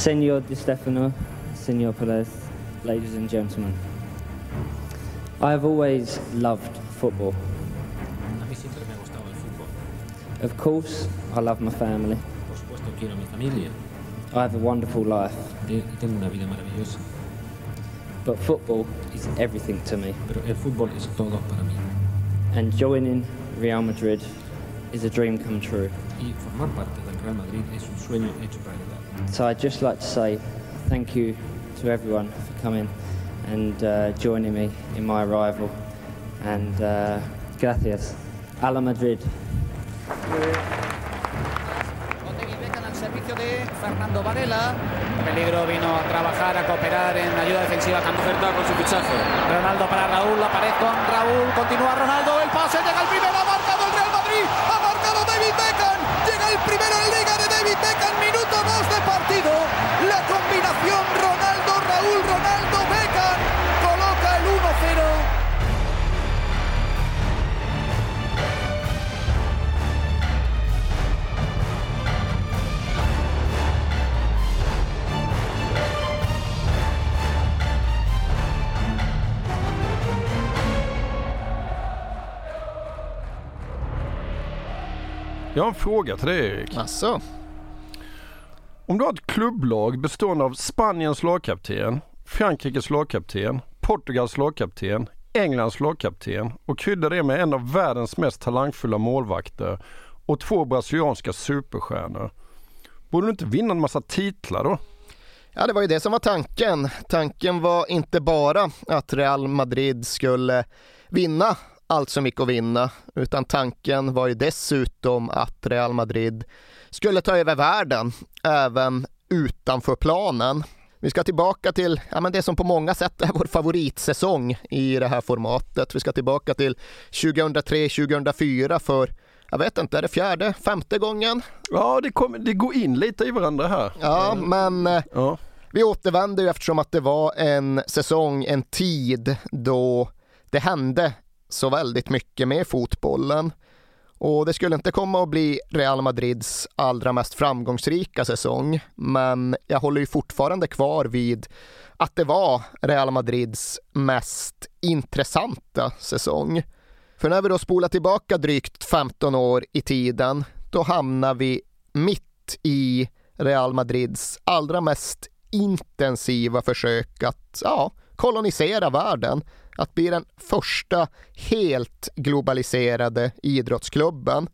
Senor Di Stefano, Senor Perez, ladies and gentlemen. I have always loved football. A mí siempre me ha gustado el fútbol. Of course, I love my family. Por supuesto quiero a mi familia I have a wonderful life. y y tengo una vida maravillosa. But football is everything to me. Pero el fútbol es todo para mí. And joining Real Madrid is a dream come true. Y formar parte del Real Madrid es un sueño hecho realidad. So I'd just like to say thank you to everyone for coming and uh, joining me in my arrival. And uh, gracias. A la Madrid. Fernando Varela. Peligro vino a trabajar, a cooperar en ayuda defensiva. Cambio con su fichaje. Ronaldo para Raúl, la pared con Raúl. Continúa Ronaldo, el pase, llega el primero, partido. La combinación Ronaldo-Raúl, Ronaldo-Beckham. Coloca el 1-0. Jag har en fråga till dig Erik. Asså? Om du har ett klubblag bestående av Spaniens lagkapten, Frankrikes lagkapten, Portugals lagkapten, Englands lagkapten och kryddar det med en av världens mest talangfulla målvakter och två brasilianska superstjärnor. Borde du inte vinna en massa titlar då? Ja, det var ju det som var tanken. Tanken var inte bara att Real Madrid skulle vinna allt som gick att vinna, utan tanken var ju dessutom att Real Madrid skulle ta över världen, även utanför planen. Vi ska tillbaka till ja, men det som på många sätt är vår favoritsäsong i det här formatet. Vi ska tillbaka till 2003-2004 för jag vet inte, är det fjärde, femte gången? Ja, det, kom, det går in lite i varandra här. Ja, men eh, Ja. vi återvänder ju eftersom att det var en säsong, en tid då det hände så väldigt mycket med fotbollen. Och det skulle inte komma att bli Real Madrids allra mest framgångsrika säsong, men jag håller ju fortfarande kvar vid att det var Real Madrids mest intressanta säsong. För när vi då spolar tillbaka drygt 15 år i tiden, då hamnar vi mitt i Real Madrids allra mest intensiva försök att ja, kolonisera världen, att bli den första helt globaliserade idrottsklubben.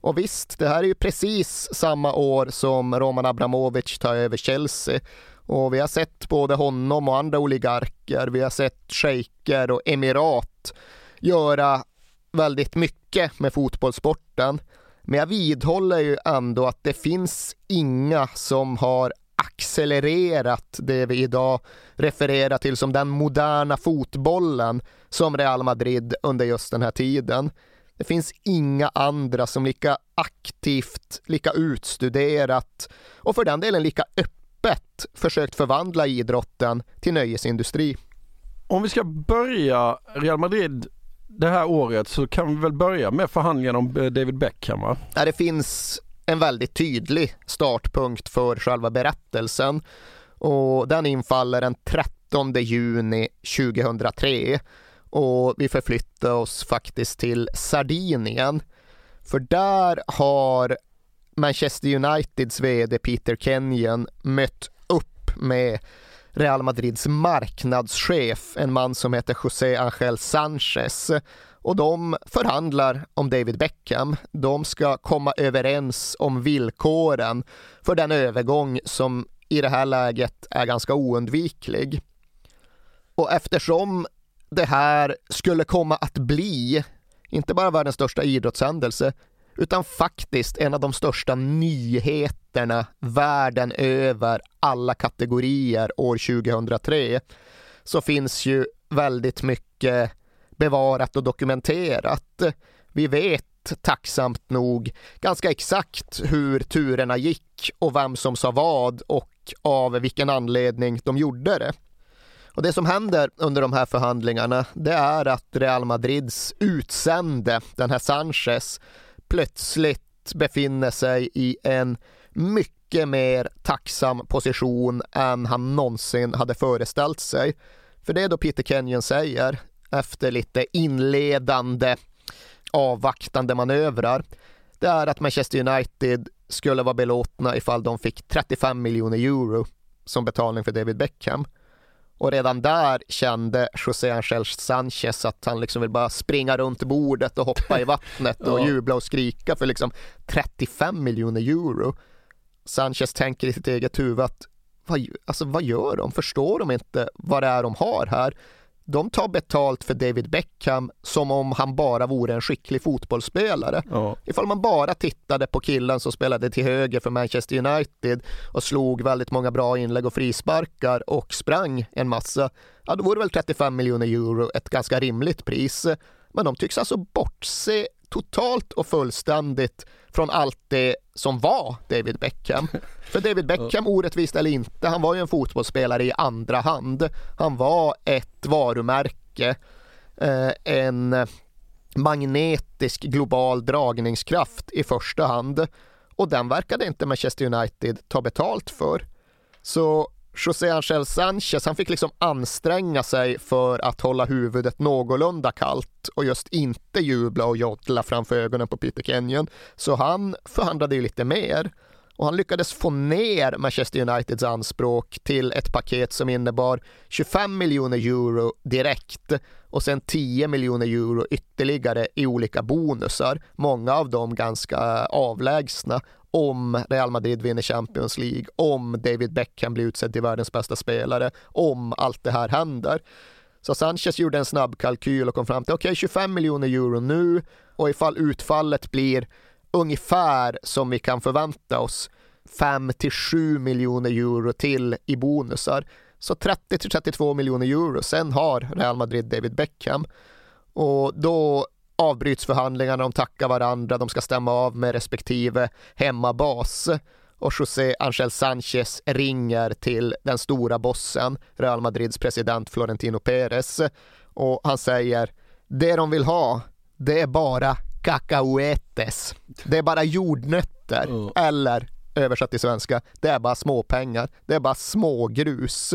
Och visst, det här är ju precis samma år som Roman Abramovic tar över Chelsea. Och vi har sett både honom och andra oligarker, vi har sett shejker och emirat göra väldigt mycket med fotbollssporten. Men jag vidhåller ju ändå att det finns inga som har accelererat det vi idag refererar till som den moderna fotbollen som Real Madrid under just den här tiden. Det finns inga andra som lika aktivt, lika utstuderat och för den delen lika öppet försökt förvandla idrotten till nöjesindustri. Om vi ska börja Real Madrid det här året så kan vi väl börja med förhandlingen om eh, David Beckham va? Ja, det finns en väldigt tydlig startpunkt för själva berättelsen och den infaller den 13 juni 2003 och vi förflyttar oss faktiskt till Sardinien. För där har Manchester Uniteds VD Peter Kenyon mött upp med Real Madrids marknadschef, en man som heter José Angel Sanchez. Och de förhandlar om David Beckham. De ska komma överens om villkoren för den övergång som i det här läget är ganska oundviklig. Och eftersom det här skulle komma att bli, inte bara världens största idrottshändelse, utan faktiskt en av de största nyheterna världen över alla kategorier år 2003 så finns ju väldigt mycket bevarat och dokumenterat. Vi vet tacksamt nog ganska exakt hur turerna gick och vem som sa vad och av vilken anledning de gjorde det. Och det som händer under de här förhandlingarna det är att Real Madrids utsände, den här Sanchez, plötsligt befinner sig i en mycket mer tacksam position än han någonsin hade föreställt sig. För det är då Peter Kenyon säger efter lite inledande avvaktande manövrar det är att Manchester United skulle vara belåtna ifall de fick 35 miljoner euro som betalning för David Beckham. Och redan där kände José Angel Sanchez att han liksom vill bara springa runt bordet och hoppa i vattnet och ja. jubla och skrika för liksom 35 miljoner euro. Sanchez tänker i sitt eget huvud att vad, alltså, vad gör de? Förstår de inte vad det är de har här? De tar betalt för David Beckham som om han bara vore en skicklig fotbollsspelare. Ja. Ifall man bara tittade på killen som spelade till höger för Manchester United och slog väldigt många bra inlägg och frisparkar och sprang en massa, ja då vore väl 35 miljoner euro ett ganska rimligt pris. Men de tycks alltså bortse totalt och fullständigt från allt det som var David Beckham. För David Beckham, orättvist eller inte, han var ju en fotbollsspelare i andra hand. Han var ett varumärke, eh, en magnetisk global dragningskraft i första hand. Och den verkade inte Manchester United ta betalt för. Så José Angel Sanchez, han fick liksom anstränga sig för att hålla huvudet någorlunda kallt och just inte jubla och jodla framför ögonen på Peter Kenyon. Så han förhandlade ju lite mer och han lyckades få ner Manchester Uniteds anspråk till ett paket som innebar 25 miljoner euro direkt och sen 10 miljoner euro ytterligare i olika bonusar, många av dem ganska avlägsna om Real Madrid vinner Champions League, om David Beckham blir utsedd till världens bästa spelare, om allt det här händer. Så Sanchez gjorde en snabb kalkyl och kom fram till okej, okay, 25 miljoner euro nu och ifall utfallet blir ungefär som vi kan förvänta oss 5 till 7 miljoner euro till i bonusar. Så 30 till 32 miljoner euro. Sen har Real Madrid David Beckham och då avbryts förhandlingarna, de tackar varandra, de ska stämma av med respektive hemmabas och José Angel Sanchez ringer till den stora bossen, Real Madrids president Florentino Pérez och han säger det de vill ha, det är bara cacahuetes. Det är bara jordnötter mm. eller översatt till svenska, det är bara småpengar. Det är bara smågrus.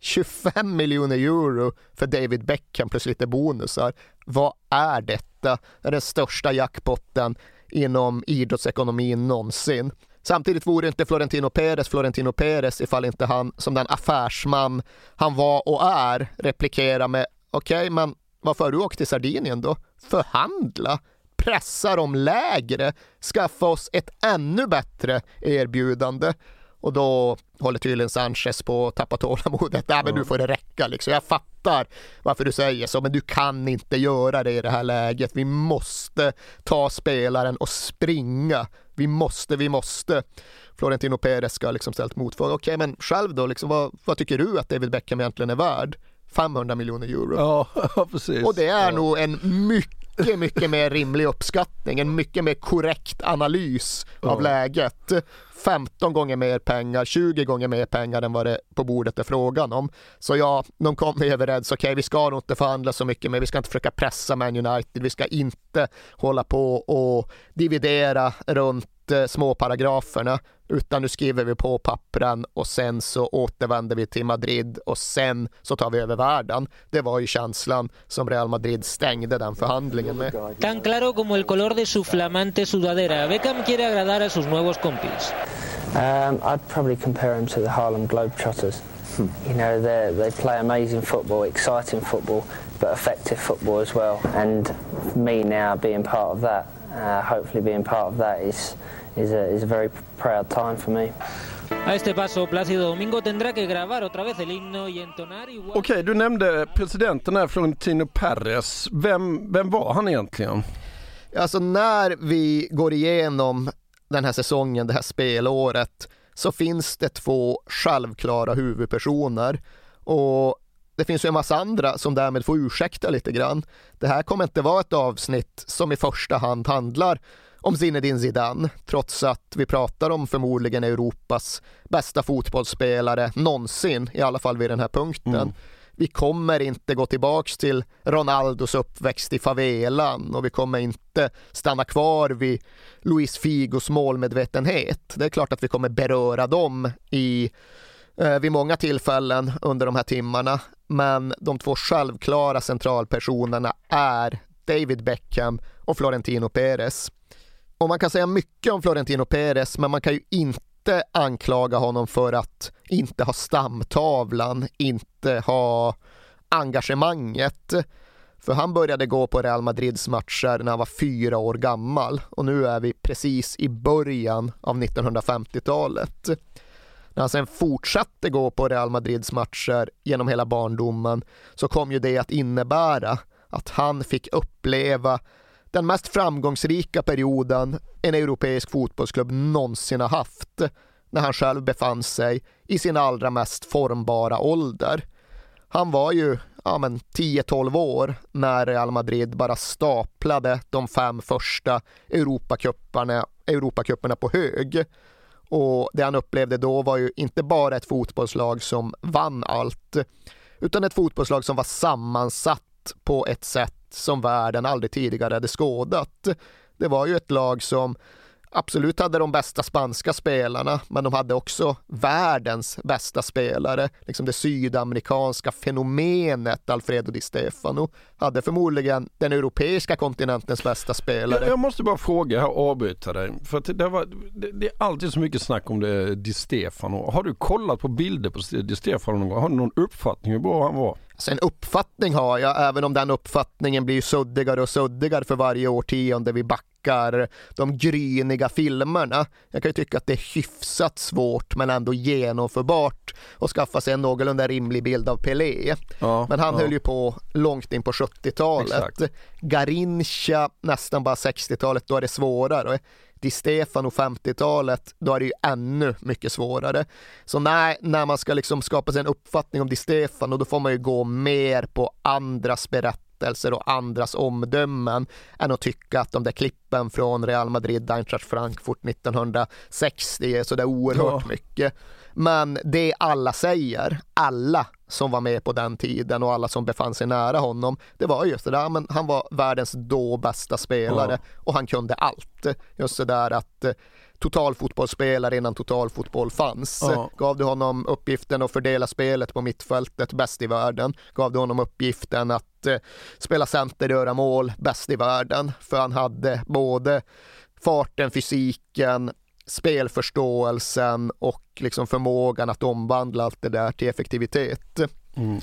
25 miljoner euro för David Beckham plus lite bonusar. Vad är detta? Det är den största jackpotten inom idrottsekonomin någonsin. Samtidigt vore inte Florentino Perez Florentino Perez ifall inte han som den affärsman han var och är replikerar med okej, okay, men varför har du åkt till Sardinien då? Förhandla! Pressa dem lägre, skaffa oss ett ännu bättre erbjudande. Och då håller tydligen Sanchez på att tappa tålamodet. Nej men nu får det räcka liksom. Jag fattar varför du säger så men du kan inte göra det i det här läget. Vi måste ta spelaren och springa. Vi måste, vi måste. Florentino Perez ska liksom ställt motfråga. Okej men själv då, liksom, vad, vad tycker du att David Beckham egentligen är värd? 500 miljoner euro. Ja, precis. Och det är ja. nog en mycket, mycket mer rimlig uppskattning, en mycket mer korrekt analys av läget. 15 gånger mer pengar, 20 gånger mer pengar än vad det på bordet är frågan om. Så ja, de kommer överens, okej okay, vi ska nog inte förhandla så mycket men vi ska inte försöka pressa Man United, vi ska inte inte hålla på och dividera runt eh, småparagraferna utan nu skriver vi på pappren och sen så återvänder vi till Madrid och sen så tar vi över världen. Det var ju känslan som Real Madrid stängde den förhandlingen med. Tan claro como el color de su flamante sudadera. Beckham quiere agradar a sus nuevos compis. Um, I'd probably compare him to the Harlem Globetrotters. Hmm. You know, they play amazing football, exciting football, but effective football as well. And me now being part of that, uh, hopefully being part of that is is a, is a very proud time for me. A este paso, Plácido Domingo tendrá que grabar otra vez el himno y entonar igual. Okej, okay, du nämnde presidenten här, Florentino Perez. Vem, vem var han egentligen? Alltså när vi går igenom den här säsongen, det här spelåret, så finns det två självklara huvudpersoner. Och det finns ju en massa andra som därmed får ursäkta lite grann. Det här kommer inte vara ett avsnitt som i första hand handlar om Zinedine Zidane, trots att vi pratar om förmodligen Europas bästa fotbollsspelare någonsin, i alla fall vid den här punkten. Mm. Vi kommer inte gå tillbaks till Ronaldos uppväxt i favelan och vi kommer inte stanna kvar vid Luis Figos målmedvetenhet. Det är klart att vi kommer beröra dem i eh, vid många tillfällen under de här timmarna. Men de två självklara centralpersonerna är David Beckham och Florentino Perez. Och man kan säga mycket om Florentino Perez, men man kan ju inte anklaga honom för att inte ha stamtavlan, inte ha engagemanget. För han började gå på Real Madrids matcher när han var fyra år gammal och nu är vi precis i början av 1950-talet. När han sen fortsatte gå på Real Madrids matcher genom hela barndomen så kom ju det att innebära att han fick uppleva den mest framgångsrika perioden en europeisk fotbollsklubb någonsin har haft när han själv befann sig i sin allra mest formbara ålder. Han var ju ja, 10-12 år när Real Madrid bara staplade de fem första Europacuperna, Europacuperna på hög. Och det han upplevde då var ju inte bara ett fotbollslag som vann allt, utan ett fotbollslag som var sammansatt på ett sätt som världen aldrig tidigare hade skådat. Det var ju ett lag som absolut hade de bästa spanska spelarna, men de hade också världens bästa spelare. Liksom det sydamerikanska fenomenet Alfredo Di Stefano hade förmodligen den europeiska kontinentens bästa spelare. Jag, jag måste bara fråga här, avbryta dig. För det, var, det, det, är alltid så mycket snack om det Di Stefano. Har du kollat på bilder på Di Stefano någon gång? Har du någon uppfattning hur bra han var? Så en uppfattning har jag, även om den uppfattningen blir suddigare och suddigare för varje årtionde vi backar de gryniga filmerna. Jag kan ju tycka att det är hyfsat svårt men ändå genomförbart att skaffa sig en någorlunda rimlig bild av Pelé. Ja, men han ja. höll ju på långt in på 70-talet. Garincha nästan bara 60-talet, då är det svårare. Di Stefano 50-talet, då är det ju ännu mycket svårare. Så nej, när man ska liksom skapa sig en uppfattning om Di Stefano, då får man ju gå mer på andras berättelser och andras omdömen än att tycka att de där klippen från Real Madrid, Eintracht Frankfurt 1960 är sådär oerhört ja. mycket. Men det alla säger, alla som var med på den tiden och alla som befann sig nära honom, det var just det där, men han var världens då bästa spelare ja. och han kunde allt. Just det där att eh, totalfotbollsspelare innan totalfotboll fanns. Ja. Gav du honom uppgiften att fördela spelet på mittfältet, bäst i världen. Gav du honom uppgiften att eh, spela center, göra mål, bäst i världen. För han hade både farten, fysiken, spelförståelsen och liksom förmågan att omvandla allt det där till effektivitet. Mm.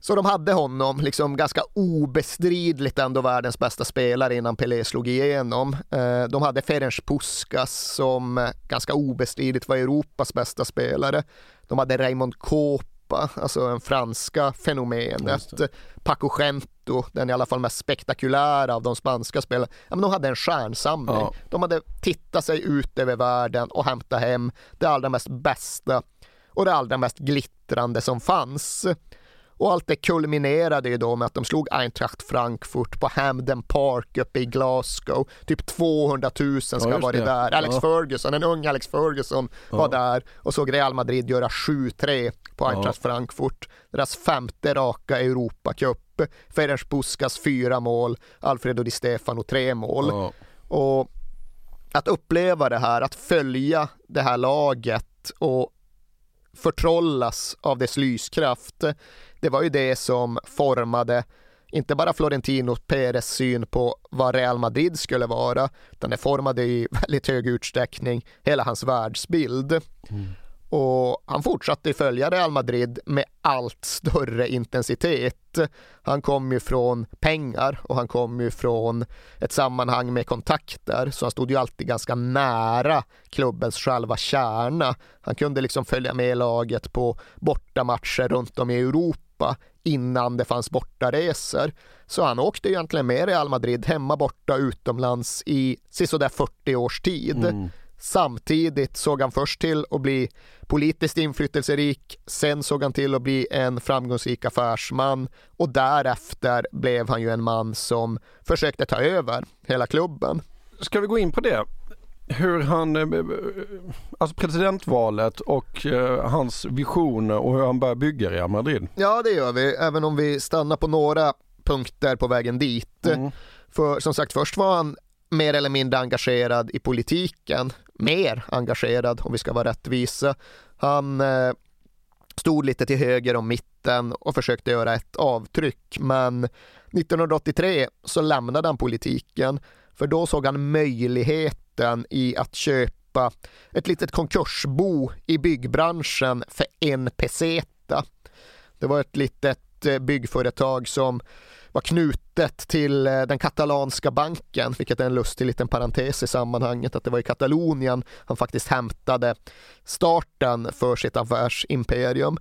Så de hade honom liksom ganska obestridligt ändå världens bästa spelare innan Pelé slog igenom. Eh, de hade Ferenc Puskas som ganska obestridligt var Europas bästa spelare. De hade Raymond Koop Europa, alltså den franska fenomenet. Paco Gento, den i alla fall mest spektakulära av de spanska spelarna, ja, men de hade en stjärnsamling. Ja. De hade tittat sig ut över världen och hämtat hem det allra mest bästa och det allra mest glittrande som fanns. Och allt det kulminerade ju då med att de slog Eintracht Frankfurt på Hamden Park uppe i Glasgow. Typ 200 000 ska ha varit där. Alex ja. Ferguson, en ung Alex Ferguson ja. var där och såg Real Madrid göra 7-3 på Eintracht ja. Frankfurt. Deras femte raka Europacup. Ferenc Puskas fyra mål, Alfredo Di Stefano tre mål. Och att uppleva det här, att följa det här laget och förtrollas av dess lyskraft. Det var ju det som formade inte bara Florentino Perez syn på vad Real Madrid skulle vara, utan det formade i väldigt hög utsträckning hela hans världsbild. Mm. Och han fortsatte följa Real Madrid med allt större intensitet. Han kom ju från pengar och han kom ju från ett sammanhang med kontakter, så han stod ju alltid ganska nära klubbens själva kärna. Han kunde liksom följa med laget på bortamatcher runt om i Europa innan det fanns bortaresor. Så han åkte egentligen med Real Madrid hemma borta utomlands i sisådär 40 års tid. Mm. Samtidigt såg han först till att bli politiskt inflytelserik, sen såg han till att bli en framgångsrik affärsman och därefter blev han ju en man som försökte ta över hela klubben. Ska vi gå in på det? Hur han, eh, alltså presidentvalet och eh, hans visioner och hur han börjar bygga Real Madrid? Ja det gör vi, även om vi stannar på några punkter på vägen dit. Mm. För som sagt, först var han mer eller mindre engagerad i politiken, mer engagerad om vi ska vara rättvisa. Han eh, stod lite till höger om mitten och försökte göra ett avtryck, men 1983 så lämnade han politiken, för då såg han möjligheten i att köpa ett litet konkursbo i byggbranschen för en peseta. Det var ett litet eh, byggföretag som var knutet till eh, den katalanska banken, vilket är en lustig liten parentes i sammanhanget, att det var i Katalonien han faktiskt hämtade starten för sitt affärsimperium.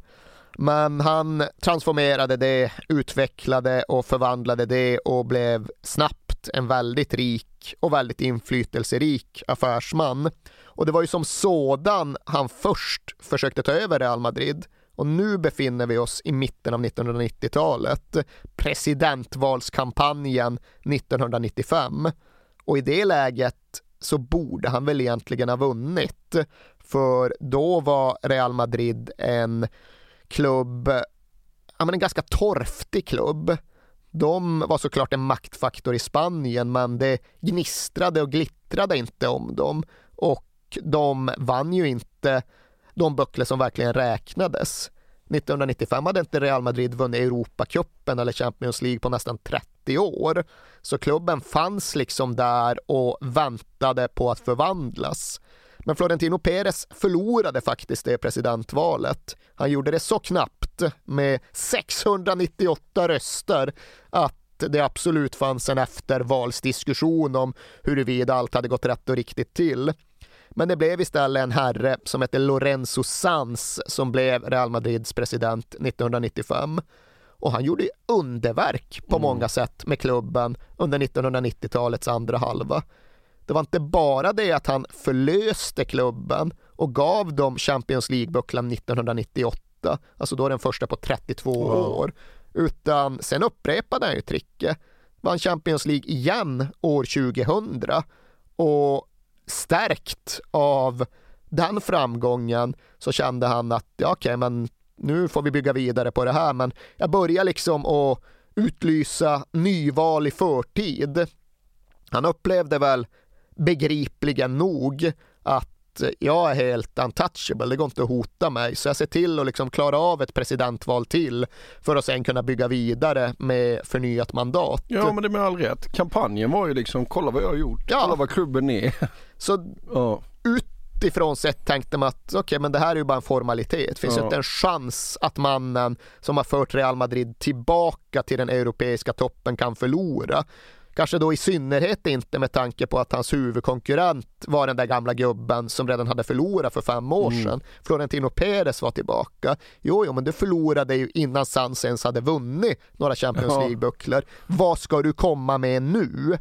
Men han transformerade det, utvecklade och förvandlade det och blev snabbt en väldigt rik och väldigt inflytelserik affärsman. Och det var ju som sådan han först försökte ta över Real Madrid och nu befinner vi oss i mitten av 1990-talet, presidentvalskampanjen 1995. Och i det läget så borde han väl egentligen ha vunnit. För då var Real Madrid en klubb, ja men en ganska torftig klubb. De var såklart en maktfaktor i Spanien men det gnistrade och glittrade inte om dem och de vann ju inte de böcker som verkligen räknades. 1995 hade inte Real Madrid vunnit Europacupen eller Champions League på nästan 30 år. Så klubben fanns liksom där och väntade på att förvandlas. Men Florentino Perez förlorade faktiskt det presidentvalet. Han gjorde det så knappt med 698 röster att det absolut fanns en eftervalsdiskussion om huruvida allt hade gått rätt och riktigt till. Men det blev istället en herre som hette Lorenzo Sanz som blev Real Madrids president 1995. Och han gjorde underverk på mm. många sätt med klubben under 1990-talets andra halva. Det var inte bara det att han förlöste klubben och gav dem Champions League-bucklan 1998, alltså då den första på 32 wow. år, utan sen upprepade han ju tricket. Vann Champions League igen år 2000 och stärkt av den framgången så kände han att ja, okej, okay, men nu får vi bygga vidare på det här, men jag börjar liksom att utlysa nyval i förtid. Han upplevde väl begripligen nog att jag är helt untouchable, det går inte att hota mig, så jag ser till att liksom klara av ett presidentval till för att sen kunna bygga vidare med förnyat mandat. Ja, men det är med all rätt. Kampanjen var ju liksom, kolla vad jag har gjort, ja. kolla vad klubben är. Så ja. utifrån sett tänkte man att okej, okay, men det här är ju bara en formalitet. Det finns ja. inte en chans att mannen som har fört Real Madrid tillbaka till den europeiska toppen kan förlora. Kanske då i synnerhet inte med tanke på att hans huvudkonkurrent var den där gamla gubben som redan hade förlorat för fem år mm. sedan. Florentino Perez var tillbaka. Jo, jo, men du förlorade ju innan Sans ens hade vunnit några Champions League-bucklor. Vad ska du komma med nu?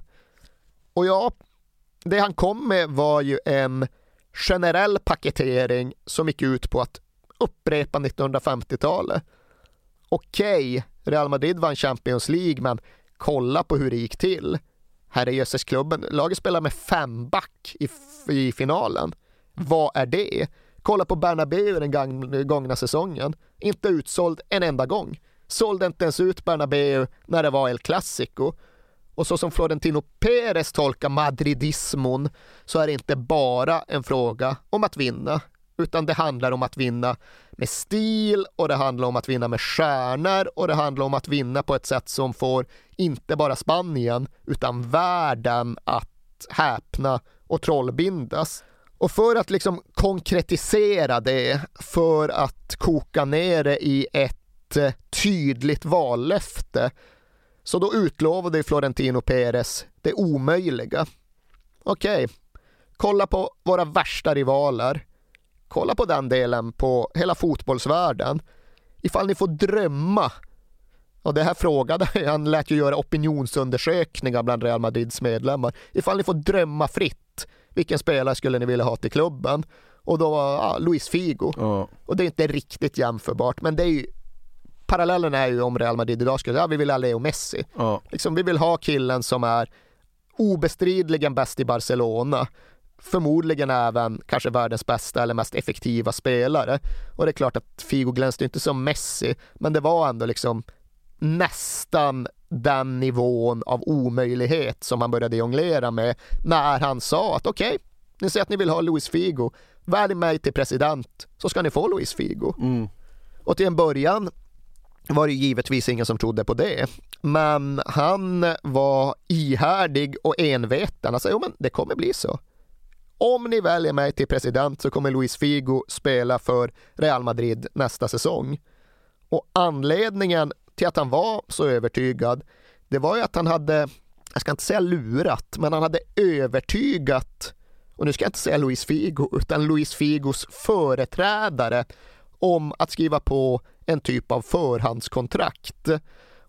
Och ja, det han kom med var ju en generell paketering som gick ut på att upprepa 1950-talet okej, okay, Real Madrid vann Champions League, men kolla på hur det gick till. Herrejösses klubben, laget spelar med fem back i, i finalen. Vad är det? Kolla på Bernabéu den gångna säsongen. Inte utsåld en enda gång. Sålde inte ens ut Bernabéu när det var El Clasico. Och så som Florentino Perez tolkar madridismon så är det inte bara en fråga om att vinna, utan det handlar om att vinna med stil och det handlar om att vinna med stjärnor och det handlar om att vinna på ett sätt som får inte bara Spanien utan världen att häpna och trollbindas. Och för att liksom konkretisera det, för att koka ner det i ett eh, tydligt vallöfte, så då utlovade Florentino Perez det omöjliga. Okej, okay. kolla på våra värsta rivaler. Kolla på den delen på hela fotbollsvärlden. Ifall ni får drömma och det här frågade han lät ju göra opinionsundersökningar bland Real Madrids medlemmar. Ifall ni får drömma fritt, vilken spelare skulle ni vilja ha till klubben? Och då var ja, Luis Figo. Ja. Och det är inte riktigt jämförbart, men det är ju parallellen är ju om Real Madrid idag skulle, ja vi vill ha Leo Messi. Ja. Liksom, vi vill ha killen som är obestridligen bäst i Barcelona. Förmodligen även kanske världens bästa eller mest effektiva spelare. Och det är klart att Figo glänste inte som Messi, men det var ändå liksom nästan den nivån av omöjlighet som han började jonglera med när han sa att okej, okay, ni säger att ni vill ha Luis Figo, välj mig till president så ska ni få Luis Figo. Mm. Och till en början var det givetvis ingen som trodde på det. Men han var ihärdig och enveten. Han sa, jo men det kommer bli så. Om ni väljer mig till president så kommer Luis Figo spela för Real Madrid nästa säsong. Och anledningen till att han var så övertygad, det var ju att han hade, jag ska inte säga lurat, men han hade övertygat, och nu ska jag inte säga Luis Figo, utan Luis Figos företrädare om att skriva på en typ av förhandskontrakt.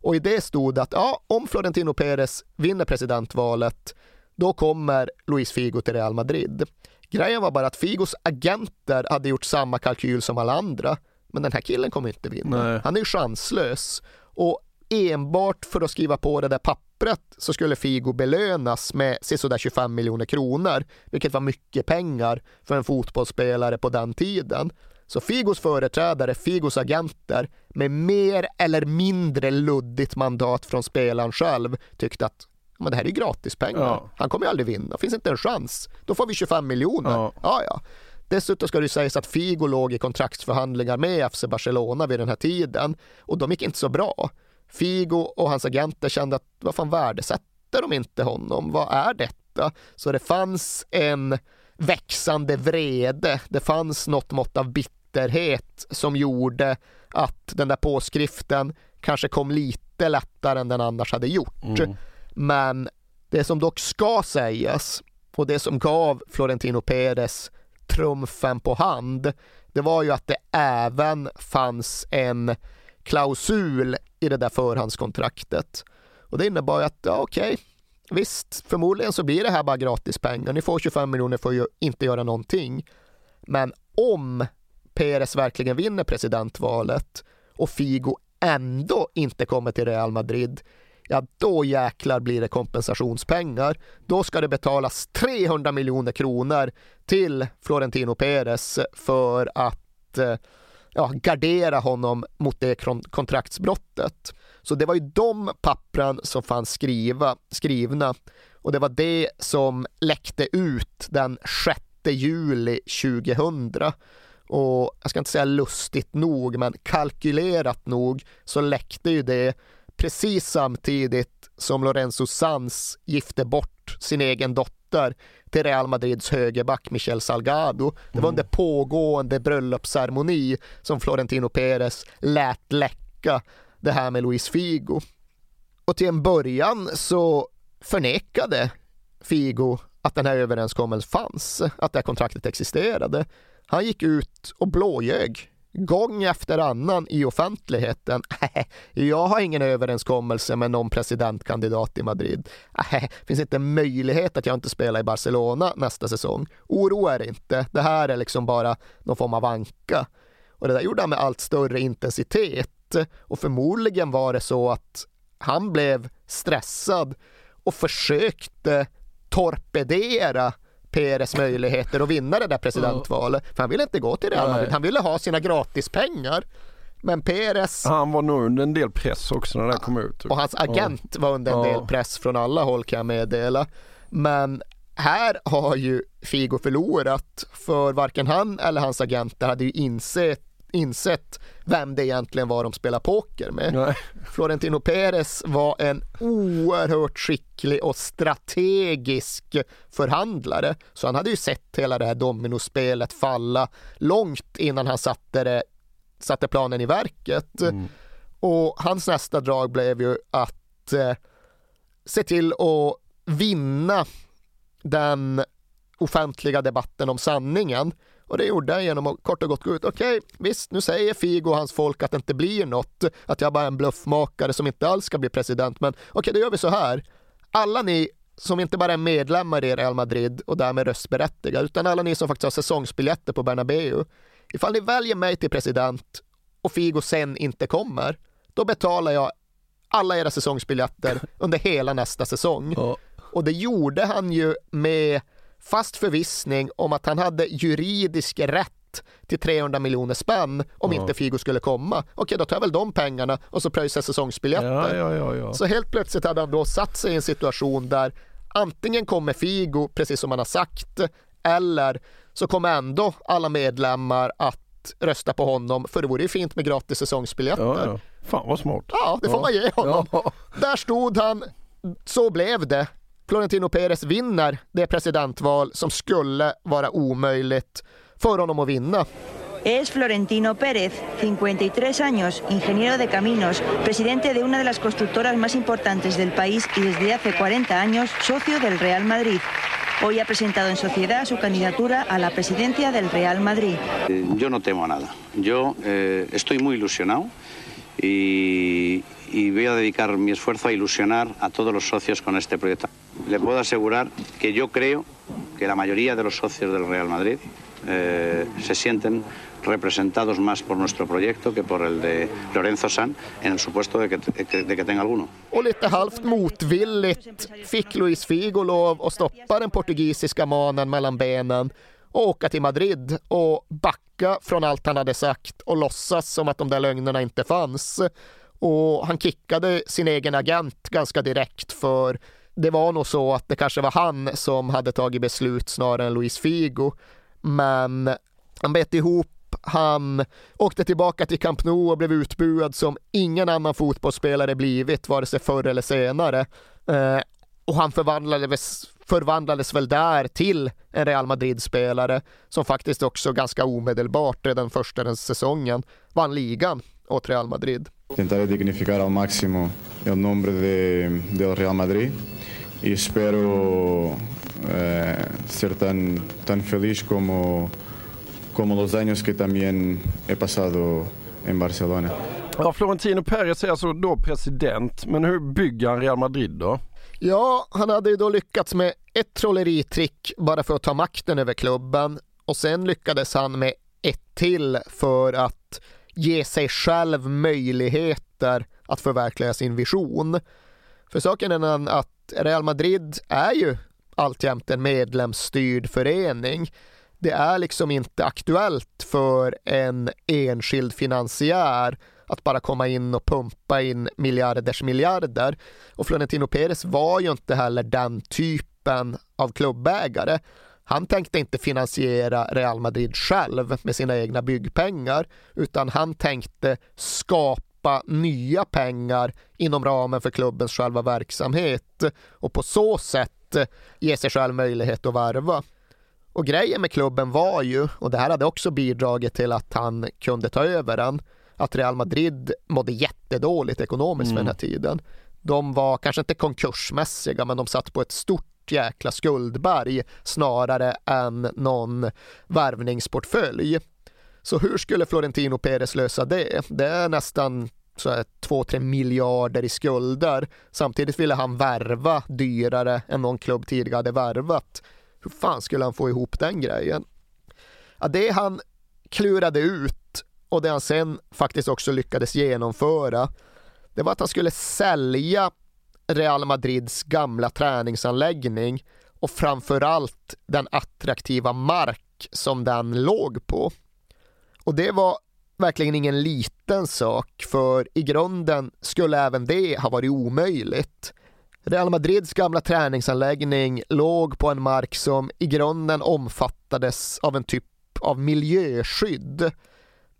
Och i det stod att ja, om Florentino Perez vinner presidentvalet, då kommer Luis Figo till Real Madrid. Grejen var bara att Figos agenter hade gjort samma kalkyl som alla andra. Men den här killen kommer inte vinna. Nej. Han är ju chanslös. Och enbart för att skriva på det där pappret så skulle Figo belönas med sådär 25 miljoner kronor, vilket var mycket pengar för en fotbollsspelare på den tiden. Så Figos företrädare, Figos agenter, med mer eller mindre luddigt mandat från spelaren själv tyckte att men det här är gratispengar. Ja. Han kommer ju aldrig vinna, finns inte en chans. Då får vi 25 miljoner. Ja. ja, ja. Dessutom ska det sägas att Figo låg i kontraktsförhandlingar med FC Barcelona vid den här tiden och de gick inte så bra. Figo och hans agenter kände att vad fan värdesätter de inte honom? Vad är detta? Så det fanns en växande vrede. Det fanns något mått av bitterhet som gjorde att den där påskriften kanske kom lite lättare än den annars hade gjort. Mm. Men det som dock ska sägas och det som gav Florentino Perez trumfen på hand, det var ju att det även fanns en klausul i det där förhandskontraktet. Och det innebar ju att, ja okej, okay, visst, förmodligen så blir det här bara gratispengar. Ni får 25 miljoner för att inte göra någonting. Men om Perez verkligen vinner presidentvalet och Figo ändå inte kommer till Real Madrid, ja då jäklar blir det kompensationspengar. Då ska det betalas 300 miljoner kronor till Florentino Perez för att eh, ja, gardera honom mot det kontraktsbrottet. Så det var ju de pappren som fanns skriva, skrivna och det var det som läckte ut den 6 juli 2000 och jag ska inte säga lustigt nog, men kalkylerat nog så läckte ju det precis samtidigt som Lorenzo Sanz gifte bort sin egen dotter till Real Madrids högerback Michel Salgado. Det var under mm. pågående bröllopsceremoni som Florentino Perez lät läcka det här med Luis Figo. Och till en början så förnekade Figo att den här överenskommelsen fanns, att det här kontraktet existerade. Han gick ut och blåljög gång efter annan i offentligheten. Jag har ingen överenskommelse med någon presidentkandidat i Madrid. Det finns inte möjlighet att jag inte spelar i Barcelona nästa säsong. Oroa er inte. Det här är liksom bara någon form av anka. Och det där gjorde han med allt större intensitet och förmodligen var det så att han blev stressad och försökte torpedera Peres möjligheter att vinna det där presidentvalet. För han ville inte gå till Real Madrid, han ville ha sina gratispengar. Men Peres... Han var nog under en del press också när det kom ut. Och hans agent var under en del press från alla håll kan jag meddela. Men här har ju Figo förlorat för varken han eller hans agenter hade ju insett insett vem det egentligen var de spelar poker med. Nej. Florentino Perez var en oerhört skicklig och strategisk förhandlare. Så han hade ju sett hela det här dominospelet falla långt innan han satte, det, satte planen i verket. Mm. Och hans nästa drag blev ju att eh, se till att vinna den offentliga debatten om sanningen. Och det gjorde han genom att kort och gott gå ut. Okej, okay, visst, nu säger Figo och hans folk att det inte blir något, att jag bara är en bluffmakare som inte alls ska bli president. Men okej, okay, då gör vi så här. Alla ni som inte bara är medlemmar i Real Madrid och därmed röstberättigade, utan alla ni som faktiskt har säsongsbiljetter på Bernabéu. Ifall ni väljer mig till president och Figo sen inte kommer, då betalar jag alla era säsongsbiljetter under hela nästa säsong. Och det gjorde han ju med fast förvissning om att han hade juridisk rätt till 300 miljoner spänn om ja. inte Figo skulle komma. Okej, då tar jag väl de pengarna och så pröjsar säsongsbiljetter. Ja, ja, så helt plötsligt hade han då satt sig i en situation där antingen kommer Figo, precis som han har sagt, eller så kommer ändå alla medlemmar att rösta på honom, för det vore ju fint med gratis säsongsbiljetter. Ja, ja. Fan vad smart. Ja, det får man ge honom. Där stod han, så blev det. Florentino Pérez vinner det presidentval som skulle vara omöjligt för honom att vinna. Es Florentino Pérez, 53 años, ingeniero de caminos, presidente de una de las constructoras más importantes del país y desde hace 40 años socio del Real Madrid. Hoy ha presentado en sociedad su candidatura a la presidencia del Real Madrid. Eh, yo no temo a nada. Yo eh, estoy muy ilusionado y, y voy a dedicar mi esfuerzo a ilusionar a todos los socios con este proyecto. Le puedo asegurar que yo creo que la mayoría de los socios del Real Madrid eh, se sienten representados más por nuestro proyecto que por el de Lorenzo San, en el supuesto de que, de que tenga alguno. Och lite halvt motvilligt fick Luis Figo lov att stoppa den portugisiska manen mellan benen och åka till Madrid och backa från allt han hade sagt och låtsas som att de där lögnerna inte fanns. Och han kickade sin egen agent ganska direkt för det var nog så att det kanske var han som hade tagit beslut snarare än Luis Figo. Men han bet ihop han åkte tillbaka till Camp Nou och blev utbuad som ingen annan fotbollsspelare blivit, vare sig förr eller senare. Eh, och han förvandlades, förvandlades väl där till en Real Madrid-spelare som faktiskt också ganska omedelbart, redan första den säsongen, vann ligan åt Real Madrid. Tentaré dignificar al máximo el nombre de, del Real Madrid y espero eh, ser tan, tan feliz como, como los años que también he pasado en Barcelona. Ja, Florentino Perez är alltså då president, men hur bygger han Real Madrid då? Ja, han hade ju då lyckats med ett trolleritrick bara för att ta makten över klubben och sen lyckades han med ett till för att ge sig själv möjligheter att förverkliga sin vision. För saken är den att Real Madrid är ju alltjämt en medlemsstyrd förening. Det är liksom inte aktuellt för en enskild finansiär att bara komma in och pumpa in miljarders miljarder. Och Florentino Perez var ju inte heller den typen av klubbägare. Han tänkte inte finansiera Real Madrid själv med sina egna byggpengar, utan han tänkte skapa nya pengar inom ramen för klubbens själva verksamhet och på så sätt ge sig själv möjlighet att värva. Och grejen med klubben var ju, och det här hade också bidragit till att han kunde ta över den, att Real Madrid mådde jättedåligt ekonomiskt mm. för den här tiden. De var kanske inte konkursmässiga, men de satt på ett stort jäkla skuldberg snarare än någon värvningsportfölj. Så hur skulle Florentino Perez lösa det? Det är nästan 2-3 miljarder i skulder. Samtidigt ville han värva dyrare än någon klubb tidigare hade värvat. Hur fan skulle han få ihop den grejen? Ja, det han klurade ut och det han sen faktiskt också lyckades genomföra, det var att han skulle sälja Real Madrids gamla träningsanläggning och framförallt den attraktiva mark som den låg på. Och det var verkligen ingen liten sak, för i grunden skulle även det ha varit omöjligt. Real Madrids gamla träningsanläggning låg på en mark som i grunden omfattades av en typ av miljöskydd.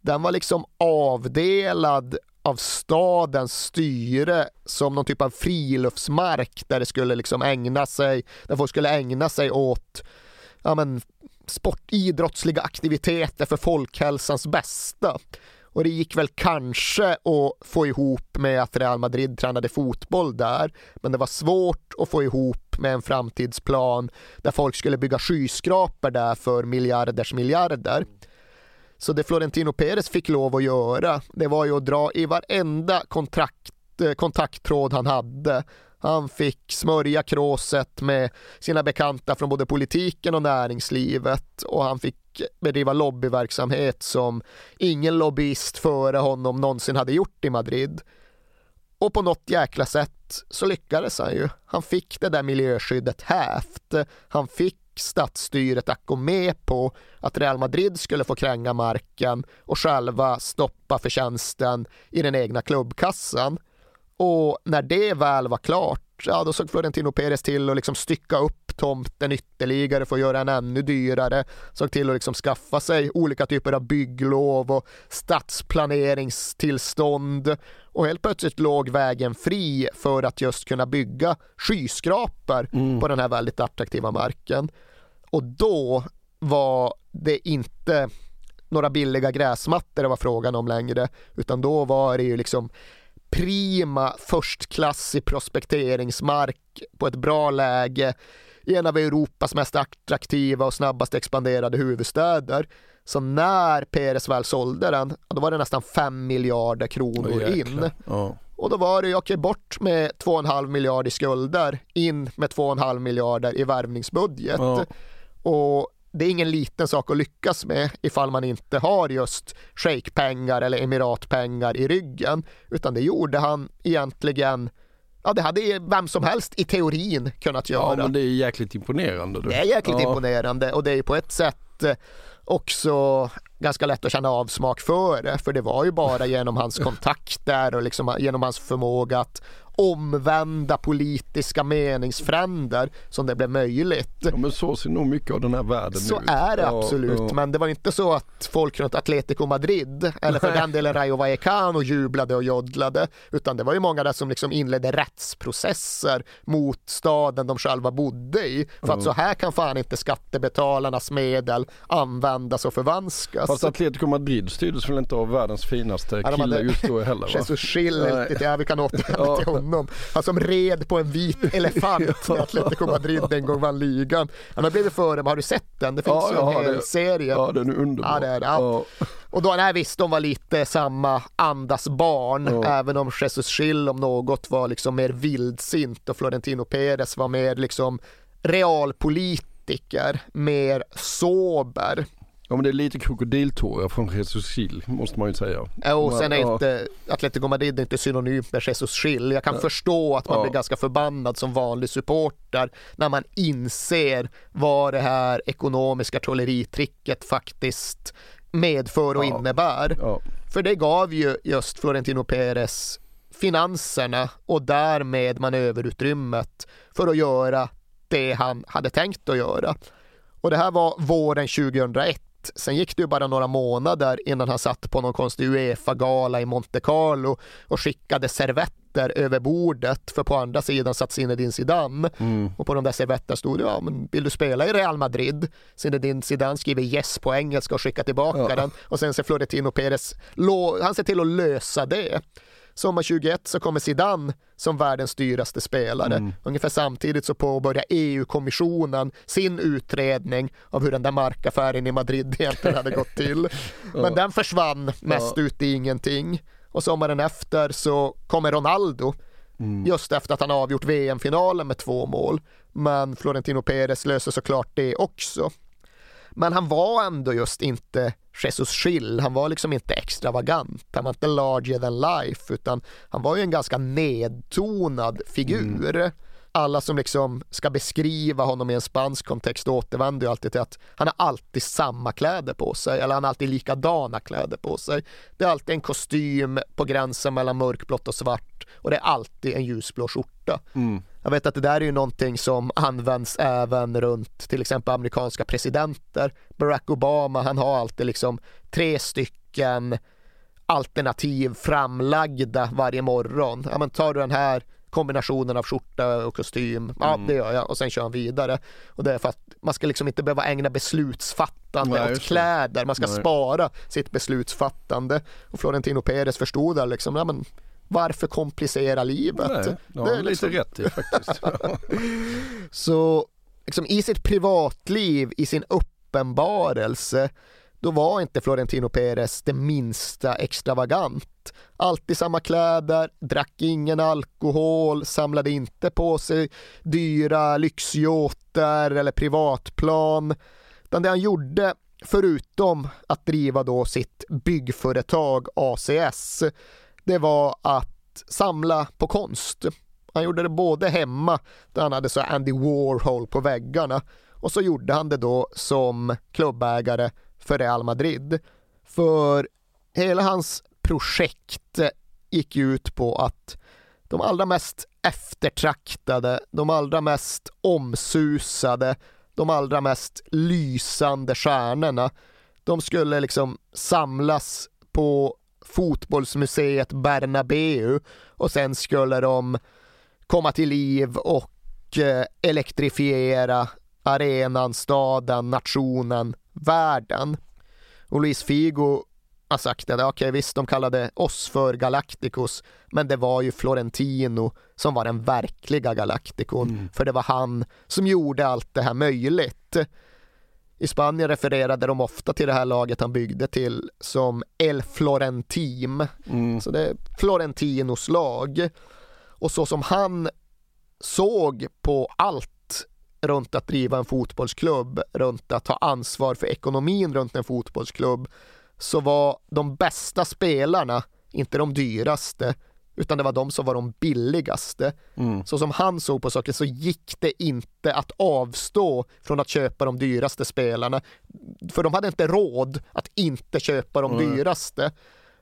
Den var liksom avdelad av stadens styre som någon typ av friluftsmark där det skulle liksom ägna sig, där folk skulle ägna sig åt ja men, sportidrottsliga aktiviteter för folkhälsans bästa. Och det gick väl kanske att få ihop med att Real Madrid tränade fotboll där, men det var svårt att få ihop med en framtidsplan där folk skulle bygga skyskrapor där för miljarders miljarder. Så det Florentino Perez fick lov att göra, det var ju att dra i varenda kontrakt, eh, kontakttråd han hade. Han fick smörja kråset med sina bekanta från både politiken och näringslivet och han fick bedriva lobbyverksamhet som ingen lobbyist före honom någonsin hade gjort i Madrid. Och på något jäkla sätt så lyckades han ju. Han fick det där miljöskyddet hävt. Han fick stadsstyret att gå med på att Real Madrid skulle få kränga marken och själva stoppa förtjänsten i den egna klubbkassan. Och när det väl var klart, ja då såg Florentino Perez till att liksom stycka upp tomten ytterligare för att göra den ännu dyrare. Såg till att liksom skaffa sig olika typer av bygglov och stadsplaneringstillstånd. Och helt plötsligt låg vägen fri för att just kunna bygga skyskrapor mm. på den här väldigt attraktiva marken. Och då var det inte några billiga gräsmattor det var frågan om längre, utan då var det ju liksom prima förstklassig prospekteringsmark på ett bra läge i en av Europas mest attraktiva och snabbast expanderade huvudstäder. Så när Peres väl sålde den, då var det nästan 5 miljarder kronor oh, in. Oh. Och då var det, okej, okay, bort med 2,5 miljarder i skulder, in med 2,5 miljarder i värvningsbudget. Oh. Och det är ingen liten sak att lyckas med ifall man inte har just shejkpengar eller emiratpengar i ryggen, utan det gjorde han egentligen Ja, det hade vem som helst i teorin kunnat göra. Ja, men det är jäkligt imponerande. Du. Det är jäkligt ja. imponerande och det är på ett sätt eh, också ganska lätt att känna avsmak för det, för det var ju bara genom hans kontakter och liksom genom hans förmåga att omvända politiska meningsfränder som det blev möjligt. Ja, men så ser nog mycket av den här världen Så ut. är det absolut, ja. men det var inte så att folk runt Atletico Madrid eller för den delen Rayo Vallecano jublade och jodlade, utan det var ju många där som liksom inledde rättsprocesser mot staden de själva bodde i. För att så här kan fan inte skattebetalarnas medel användas och förvanskas. Fast Atletico Madrid styrdes väl inte av världens finaste kille just då heller? Va? Jesus Schill, ja, vi kan återvända till honom honom. Han som red på en vit elefant när Atletico Madrid en gång vann ligan. Han har blivit före, har du sett den? Det finns ja, ju en hel det. serie. Ja, den är underbar. Ja, det är. Ja. Och då, nej visst, de var lite samma andas barn, även om Jesus Schill om något var liksom mer vildsint och Florentino Perez var mer liksom realpolitiker, mer sober. Ja men det är lite krokodiltårar från Jesus Gil måste man ju säga. och sen är ja. inte Atletico Madrid inte synonymt med Jesus Gil. Jag kan ja. förstå att man ja. blir ganska förbannad som vanlig supporter när man inser vad det här ekonomiska trolleritricket faktiskt medför och ja. innebär. För det gav ju just Florentino Perez finanserna och därmed manöverutrymmet för att göra det han hade tänkt att göra. Och det här var våren 2001 Sen gick det ju bara några månader innan han satt på någon konstig Uefa-gala i Monte Carlo och skickade servetter över bordet för på andra sidan satt Zinedine Zidane mm. och på de där servetterna stod det ja men vill du spela i Real Madrid? Zinedine Zidane skriver yes på engelska och skickar tillbaka ja. den och sen ser Florentino Perez han ser till att lösa det. Sommar 21 så kommer Zidane som världens dyraste spelare. Mm. Ungefär samtidigt så påbörjar EU-kommissionen sin utredning av hur den där markaffären i Madrid egentligen hade gått till. Men ja. den försvann mest ja. ut i ingenting. Och sommaren efter så kommer Ronaldo Mm. Just efter att han avgjort VM-finalen med två mål. Men Florentino Perez löser såklart det också. Men han var ändå just inte Jesus Schill, han var liksom inte extravagant, han var inte larger than life, utan han var ju en ganska nedtonad figur. Mm. Alla som liksom ska beskriva honom i en spansk kontext återvänder ju alltid till att han har alltid samma kläder på sig, eller han har alltid likadana kläder på sig. Det är alltid en kostym på gränsen mellan mörkblått och svart och det är alltid en ljusblå skjorta. Mm. Jag vet att det där är ju någonting som används även runt till exempel amerikanska presidenter. Barack Obama, han har alltid liksom tre stycken alternativ framlagda varje morgon. Ja, men tar du den här kombinationen av skjorta och kostym, ja mm. det gör jag och sen kör han vidare. Och det är för att man ska liksom inte behöva ägna beslutsfattande Nej, åt kläder, man ska Nej. spara sitt beslutsfattande. Och Florentino Perez förstod det liksom, ja men varför komplicera livet? Nej, det har liksom... lite rätt i faktiskt. så liksom, i sitt privatliv, i sin uppenbarelse, då var inte Florentino Perez det minsta extravagant. Alltid samma kläder, drack ingen alkohol, samlade inte på sig dyra lyxyachter eller privatplan. Utan det han gjorde, förutom att driva då sitt byggföretag ACS, det var att samla på konst. Han gjorde det både hemma, där han hade så Andy Warhol på väggarna, och så gjorde han det då som klubbägare för Real Madrid. För hela hans projekt gick ut på att de allra mest eftertraktade, de allra mest omsusade, de allra mest lysande stjärnorna, de skulle liksom samlas på fotbollsmuseet Bernabeu och sen skulle de komma till liv och eh, elektrifiera arenan, staden, nationen, världen. Och Luis Figo har sagt att okej okay, visst, de kallade oss för Galacticos, men det var ju Florentino som var den verkliga Galacticon, mm. för det var han som gjorde allt det här möjligt. I Spanien refererade de ofta till det här laget han byggde till som El Florentim. Mm. Så det är Florentinos lag. Och så som han såg på allt runt att driva en fotbollsklubb, runt att ta ansvar för ekonomin runt en fotbollsklubb, så var de bästa spelarna inte de dyraste, utan det var de som var de billigaste. Mm. Så som han såg på saker så gick det inte att avstå från att köpa de dyraste spelarna. För de hade inte råd att inte köpa de mm. dyraste.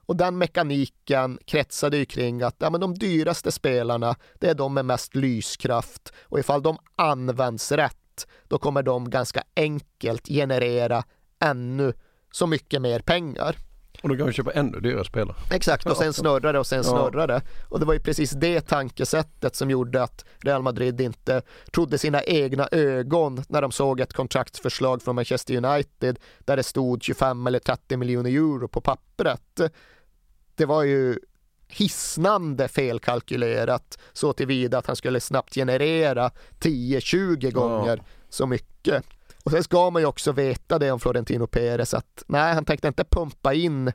Och den mekaniken kretsade ju kring att ja, men de dyraste spelarna, det är de med mest lyskraft och ifall de används rätt, då kommer de ganska enkelt generera ännu så mycket mer pengar. Och då kan vi köpa ännu dyrare spelare. Exakt, och sen snurrar det och sen snurrar det. Och det var ju precis det tankesättet som gjorde att Real Madrid inte trodde sina egna ögon när de såg ett kontraktsförslag från Manchester United där det stod 25 eller 30 miljoner euro på pappret. Det var ju hisnande felkalkylerat så tillvida att han skulle snabbt generera 10-20 gånger ja. så mycket. Och sen ska man ju också veta det om Florentino Perez att nej, han tänkte inte pumpa in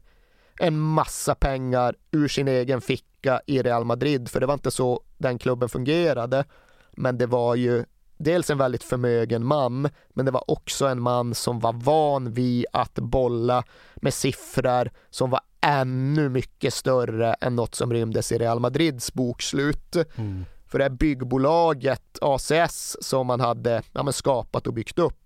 en massa pengar ur sin egen ficka i Real Madrid, för det var inte så den klubben fungerade. Men det var ju dels en väldigt förmögen man, men det var också en man som var van vid att bolla med siffror som var ännu mycket större än något som rymdes i Real Madrids bokslut. Mm. För det här byggbolaget ACS som man hade ja, skapat och byggt upp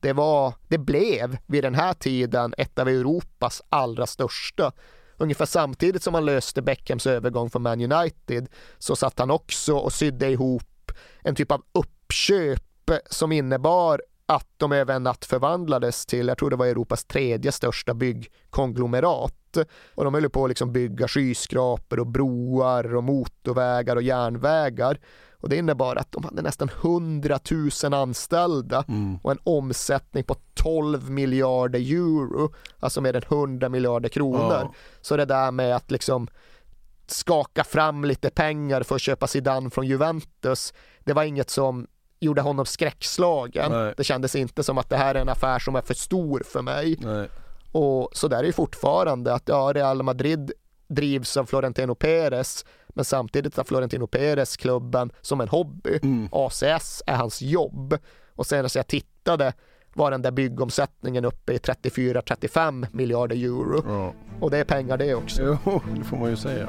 det, var, det blev vid den här tiden ett av Europas allra största. Ungefär samtidigt som han löste Beckhams övergång från Man United så satt han också och sydde ihop en typ av uppköp som innebar att de över en natt förvandlades till, jag tror det var Europas tredje största byggkonglomerat. Och de höll på att liksom bygga skyskrapor och broar och motorvägar och järnvägar. Och det innebar att de hade nästan 100 000 anställda mm. och en omsättning på 12 miljarder euro, alltså mer än 100 miljarder kronor. Ja. Så det där med att liksom skaka fram lite pengar för att köpa Zidane från Juventus, det var inget som gjorde honom skräckslagen. Nej. Det kändes inte som att det här är en affär som är för stor för mig. Nej. Och så där är det fortfarande att ja, Real Madrid drivs av Florentino Perez men samtidigt har Florentino Perez klubben som en hobby. Mm. ACS är hans jobb. Och sen när jag tittade var den där byggomsättningen uppe i 34-35 miljarder euro. Ja. Och det är pengar det också. Jo, det får man ju säga.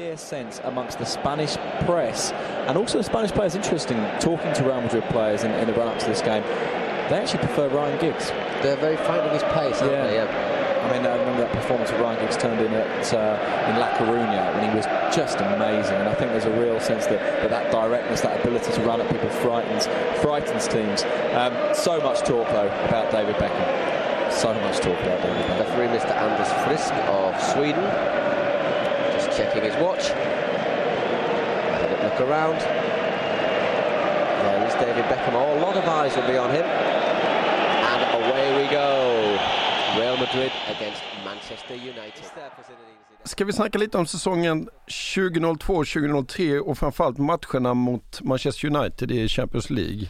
Clear sense amongst the Spanish press and also the Spanish players. Interesting talking to Real Madrid players in, in the run-up to this game. They actually prefer Ryan Giggs. They're very fond of his pace, aren't yeah. they? Yeah. I mean, I remember that performance of Ryan Giggs turned in at uh, in La Coruña, and he was just amazing. And I think there's a real sense that that, that directness, that ability to run at people, frightens frightens teams. Um, so much talk though about David Beckham. So much talk about David Beckham. Referee Mr. Anders Frisk of Sweden. Checking his watch. Have a look around. There is David Beckham. Oh, a lot of eyes will be on him. And away we go. Real Madrid against Manchester United. Ska vi snacka lite om säsongen 2002-2003 och framförallt matcherna mot Manchester United i Champions League?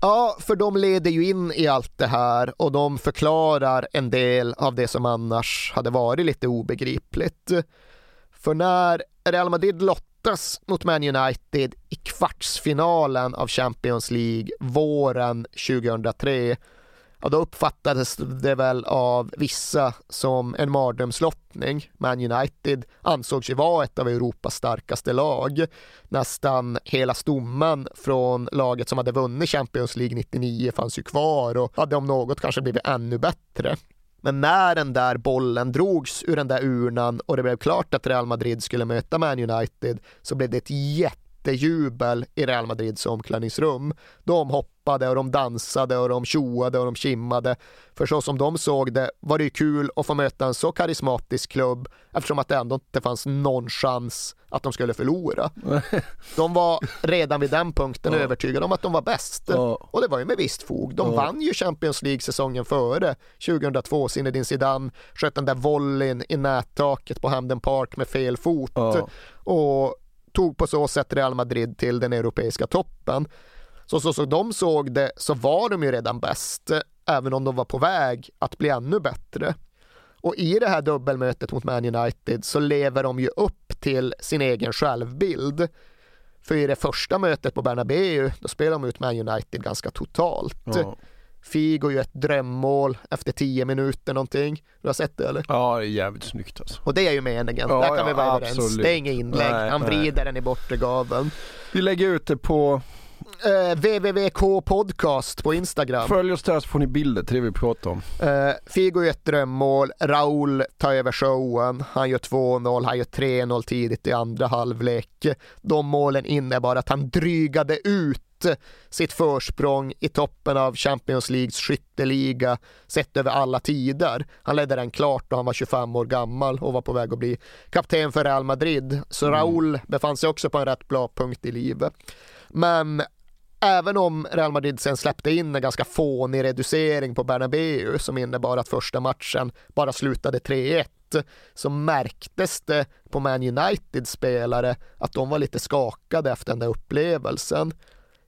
Ja, för de leder ju in i allt det här och de förklarar en del av det som annars hade varit lite obegripligt. För när Real Madrid lottas mot Man United i kvartsfinalen av Champions League våren 2003 Ja, då uppfattades det väl av vissa som en mardrömslottning. Man United ansågs ju vara ett av Europas starkaste lag. Nästan hela stommen från laget som hade vunnit Champions League 99 fanns ju kvar och hade om något kanske blivit ännu bättre. Men när den där bollen drogs ur den där urnan och det blev klart att Real Madrid skulle möta Man United så blev det ett jättejubel i Real Madrids omklädningsrum. De hoppade och de dansade och de tjoade och de kimmade. För så som de såg det var det ju kul att få möta en så karismatisk klubb eftersom att det ändå inte fanns någon chans att de skulle förlora. De var redan vid den punkten övertygade om att de var bäst. Och det var ju med visst fog. De vann ju Champions League säsongen före. 2002, Zinedine Zidane sköt den där volleyn i nättaket på Hamden Park med fel fot. Och tog på så sätt Real Madrid till den europeiska toppen. Så, så, så de såg det så var de ju redan bäst, även om de var på väg att bli ännu bättre. Och i det här dubbelmötet mot Man United så lever de ju upp till sin egen självbild. För i det första mötet på Bernabéu, då spelar de ut Man United ganska totalt. Ja. Figo ju ett drömmål efter tio minuter någonting. Du har sett det eller? Ja, det är jävligt snyggt alltså. Och det är ju meningen. Ja, Där kan ja, vi vara absolut. överens. Det är inget inlägg. Nej, Han nej. vrider den i bortre gaveln. Vi lägger ut det på... Eh, www.k podcast på Instagram. Följ oss där så får ni bilder till det vi pratar om. Eh, Figo gör ett drömmål, Raul tar över showen, han gör 2-0, han gör 3-0 tidigt i andra halvlek. De målen innebar att han drygade ut sitt försprång i toppen av Champions Leagues skytteliga sett över alla tider. Han ledde den klart då han var 25 år gammal och var på väg att bli kapten för Real Madrid. Så Raul befann sig också på en rätt bra punkt i livet. Men Även om Real Madrid sen släppte in en ganska fånig reducering på Bernabeu som innebar att första matchen bara slutade 3-1 så märktes det på Man United spelare att de var lite skakade efter den där upplevelsen.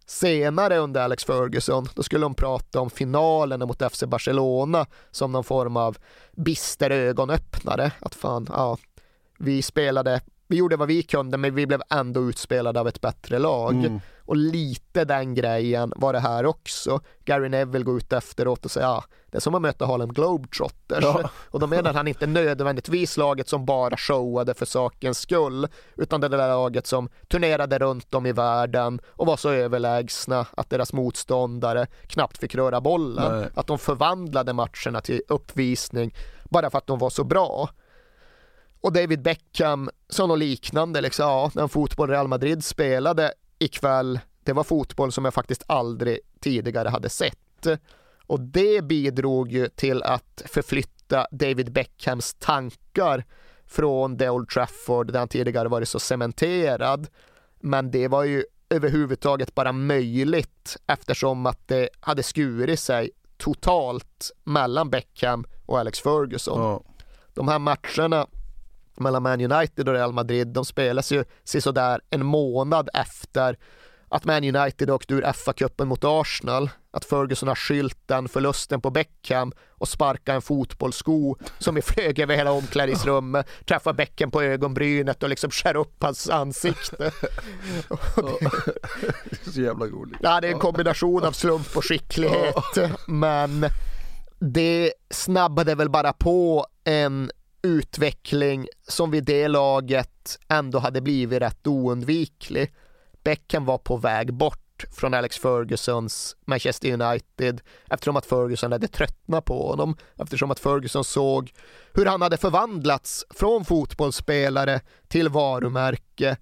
Senare under Alex Ferguson, då skulle de prata om finalen mot FC Barcelona som någon form av bister ögonöppnare. Att fan, ja, vi spelade, vi gjorde vad vi kunde men vi blev ändå utspelade av ett bättre lag. Mm. Och lite den grejen var det här också. Gary Neville går ut efteråt och säger ja, det är som att möta Harlem Globetrotters. Ja. Och då menar han inte nödvändigtvis laget som bara showade för sakens skull, utan det där laget som turnerade runt om i världen och var så överlägsna att deras motståndare knappt fick röra bollen. Nej. Att de förvandlade matcherna till uppvisning bara för att de var så bra. Och David Beckham sa något liknande, liksom, ja, den fotboll Real Madrid spelade ikväll, det var fotboll som jag faktiskt aldrig tidigare hade sett. Och det bidrog ju till att förflytta David Beckhams tankar från The Old Trafford där han tidigare varit så cementerad. Men det var ju överhuvudtaget bara möjligt eftersom att det hade skurit sig totalt mellan Beckham och Alex Ferguson. Ja. De här matcherna mellan Man United och Real Madrid, de spelas ju sådär en månad efter att Man United åkte ur FA-cupen mot Arsenal, att Ferguson har skylt den förlusten på Beckham och sparkat en fotbollssko som är flög över hela omklädningsrummet, träffar Beckham på ögonbrynet och liksom skär upp hans ansikte. Det är så jävla roligt. Ja, det är en kombination av slump och skicklighet, men det snabbade väl bara på en utveckling som vid det laget ändå hade blivit rätt oundviklig. Beckham var på väg bort från Alex Fergusons Manchester United eftersom att Ferguson hade tröttnat på honom, eftersom att Ferguson såg hur han hade förvandlats från fotbollsspelare till varumärke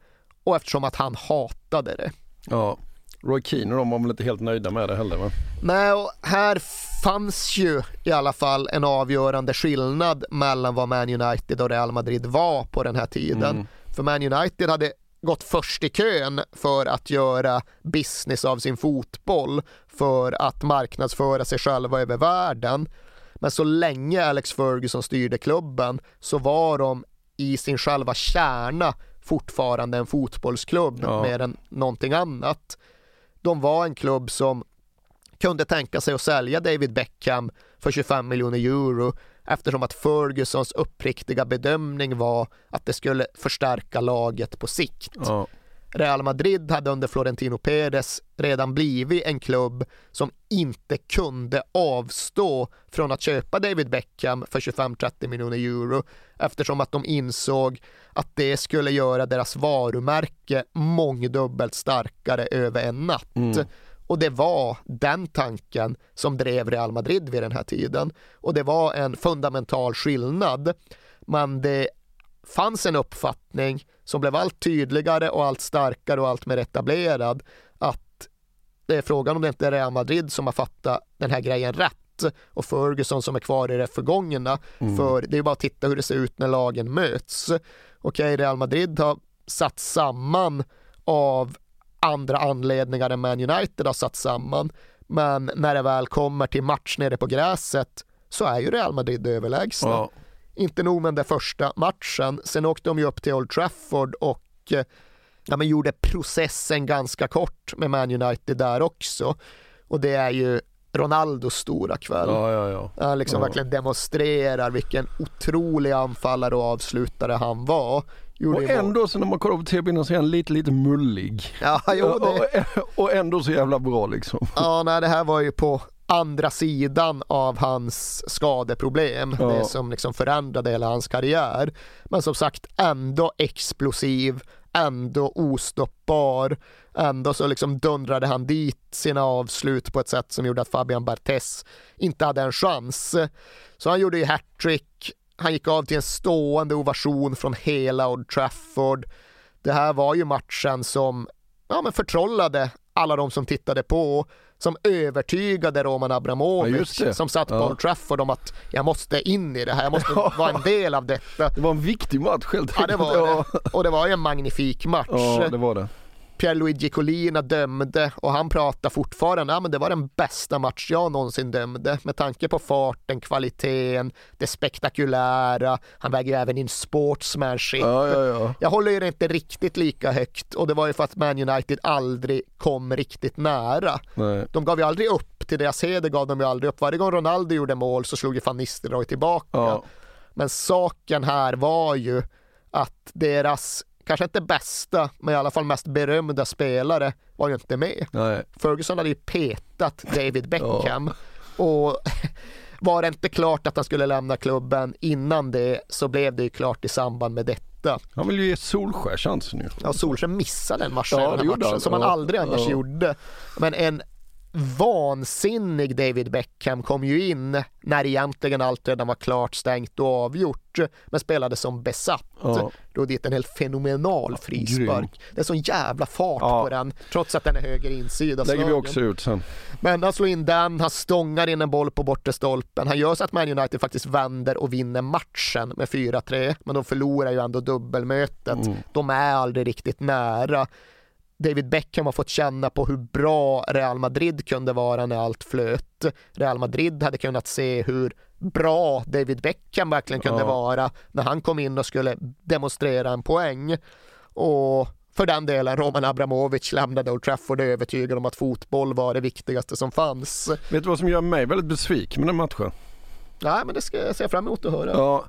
och eftersom att han hatade det. Ja. Roy Keane och de var väl inte helt nöjda med det heller va? Nej, och här fanns ju i alla fall en avgörande skillnad mellan vad Man United och Real Madrid var på den här tiden. Mm. För Man United hade gått först i kön för att göra business av sin fotboll, för att marknadsföra sig själva över världen. Men så länge Alex Ferguson styrde klubben så var de i sin själva kärna fortfarande en fotbollsklubb Ja. mer än någonting annat. De var en klubb som kunde tänka sig att sälja David Beckham för 25 miljoner euro eftersom att Fergusons uppriktiga bedömning var att det skulle förstärka laget på sikt. Ja. Real Madrid hade under Florentino Perez redan blivit en klubb som inte kunde avstå från att köpa David Beckham för 25-30 miljoner euro eftersom att de insåg att det skulle göra deras varumärke mångdubbelt starkare över en natt. Mm. Och det var den tanken som drev Real Madrid vid den här tiden. Och det var en fundamental skillnad. Men det fanns en uppfattning som blev allt tydligare och allt starkare och allt mer etablerad att det är frågan om det inte är Real Madrid som har fattat den här grejen rätt och Ferguson som är kvar i det förgångna. Mm. För det är bara att titta hur det ser ut när lagen möts. Okej, Real Madrid har satt samman av andra anledningar än Man United har satt samman. Men när det väl kommer till match nere på gräset så är ju Real Madrid överlägsna. Ja. Inte nog med den första matchen, sen åkte de ju upp till Old Trafford och eh, ja, men gjorde processen ganska kort med Man United där också. Och det är ju Ronaldos stora kväll. Ja, ja, ja. Han liksom verkligen demonstrerar vilken otrolig anfallare och avslutare han var. Gjorde Och ändå så när man kollar på tv-bilden så är han lite, lite mullig. Ja, jo, det... och, och ändå så jävla bra liksom. Ja, nej, det här var ju på andra sidan av hans skadeproblem. Ja. Det som liksom förändrade hela hans karriär. Men som sagt ändå explosiv, ändå ostoppbar. Ändå så liksom dundrade han dit sina avslut på ett sätt som gjorde att Fabian Barthez inte hade en chans. Så han gjorde ju hattrick. Han gick av till en stående ovation från hela Old Trafford. Det här var ju matchen som ja, men förtrollade alla de som tittade på, som övertygade Roman Ja, Abramovic det. som satt på Ja. Old Trafford om att jag måste in i det här, jag måste vara en del av detta. Det var en viktig match helt Ja, det enkelt. var det. Och det var ju en magnifik match. Ja, det var det. Pierluigi Collina dömde och han pratar fortfarande, ja men det var den bästa match jag någonsin dömde med tanke på farten, kvaliteten, det spektakulära, han väger ju även in sportsmanship. Ja, ja, ja. Jag håller ju det inte riktigt lika högt och det var ju för att Man United aldrig kom riktigt nära. Nej. De gav ju aldrig upp, till deras heder gav de ju aldrig upp. Varje gång Ronaldo gjorde mål så slog ju van Nistelrooy tillbaka. Ja. Men saken här var ju att deras, kanske inte bästa, men i alla fall mest berömda spelare var ju inte med. Nej. Ferguson hade ju petat David Beckham och var det inte klart att han skulle lämna klubben innan det så blev det ju klart i samband med detta. Han vill ju ge Solskär chansen ju. Ja, Solskjaer missade en match Ja, den matchen han. som han Ja. aldrig annars Ja. gjorde. Men en vansinnig David Beckham kom ju in när egentligen allt redan var klart, stängt och avgjort, men spelade som besatt. Ja. Då dit en helt fenomenal frispark. grym. Det är sån jävla fart Ja. på den, trots att den är höger insida. lägger vi också ut sen. Men han slår in den, han stångar in en boll på bortre stolpen. Han gör så att Man United faktiskt vänder och vinner matchen med 4-3, men de förlorar ju ändå dubbelmötet. Mm. De är aldrig riktigt nära. David Beckham har fått känna på hur bra Real Madrid kunde vara när allt flöt. Real Madrid hade kunnat se hur bra David Beckham verkligen kunde Ja. vara när han kom in och skulle demonstrera en poäng. Och för den delen, Roman Abramovic lämnade Old Trafford övertygad om att fotboll var det viktigaste som fanns. Vet du vad som gör mig väldigt besviken med den matchen? Nej, men det ska jag se fram emot att höra. Ja,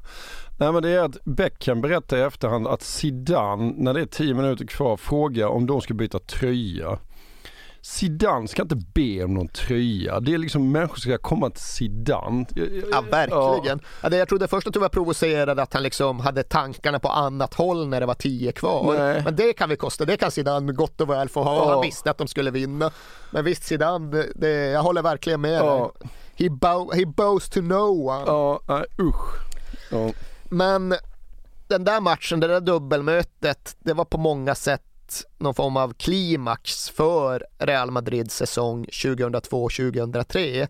nej men det är att Beckham berättar i efterhand att Zidane, när det är 10 minuter kvar, frågar om de ska byta tröja. Zidane ska inte be om någon tröja. Det är liksom människor ska komma till Zidane. Ja, verkligen. Ja. jag trodde först att du var provocerad att han liksom hade tankarna på annat håll när det var tio kvar. Nej. Men det kan vi kosta, det kan Zidane gott och väl få ha. Ja. Han visste att de skulle vinna. Men visst Zidane, det, jag håller verkligen med Ja. dig. He, bow, he bows to no one. Ja, nej usch. Ja. Men den där matchen, det där dubbelmötet, det var på många sätt någon form av klimax för Real Madrids säsong 2002-2003.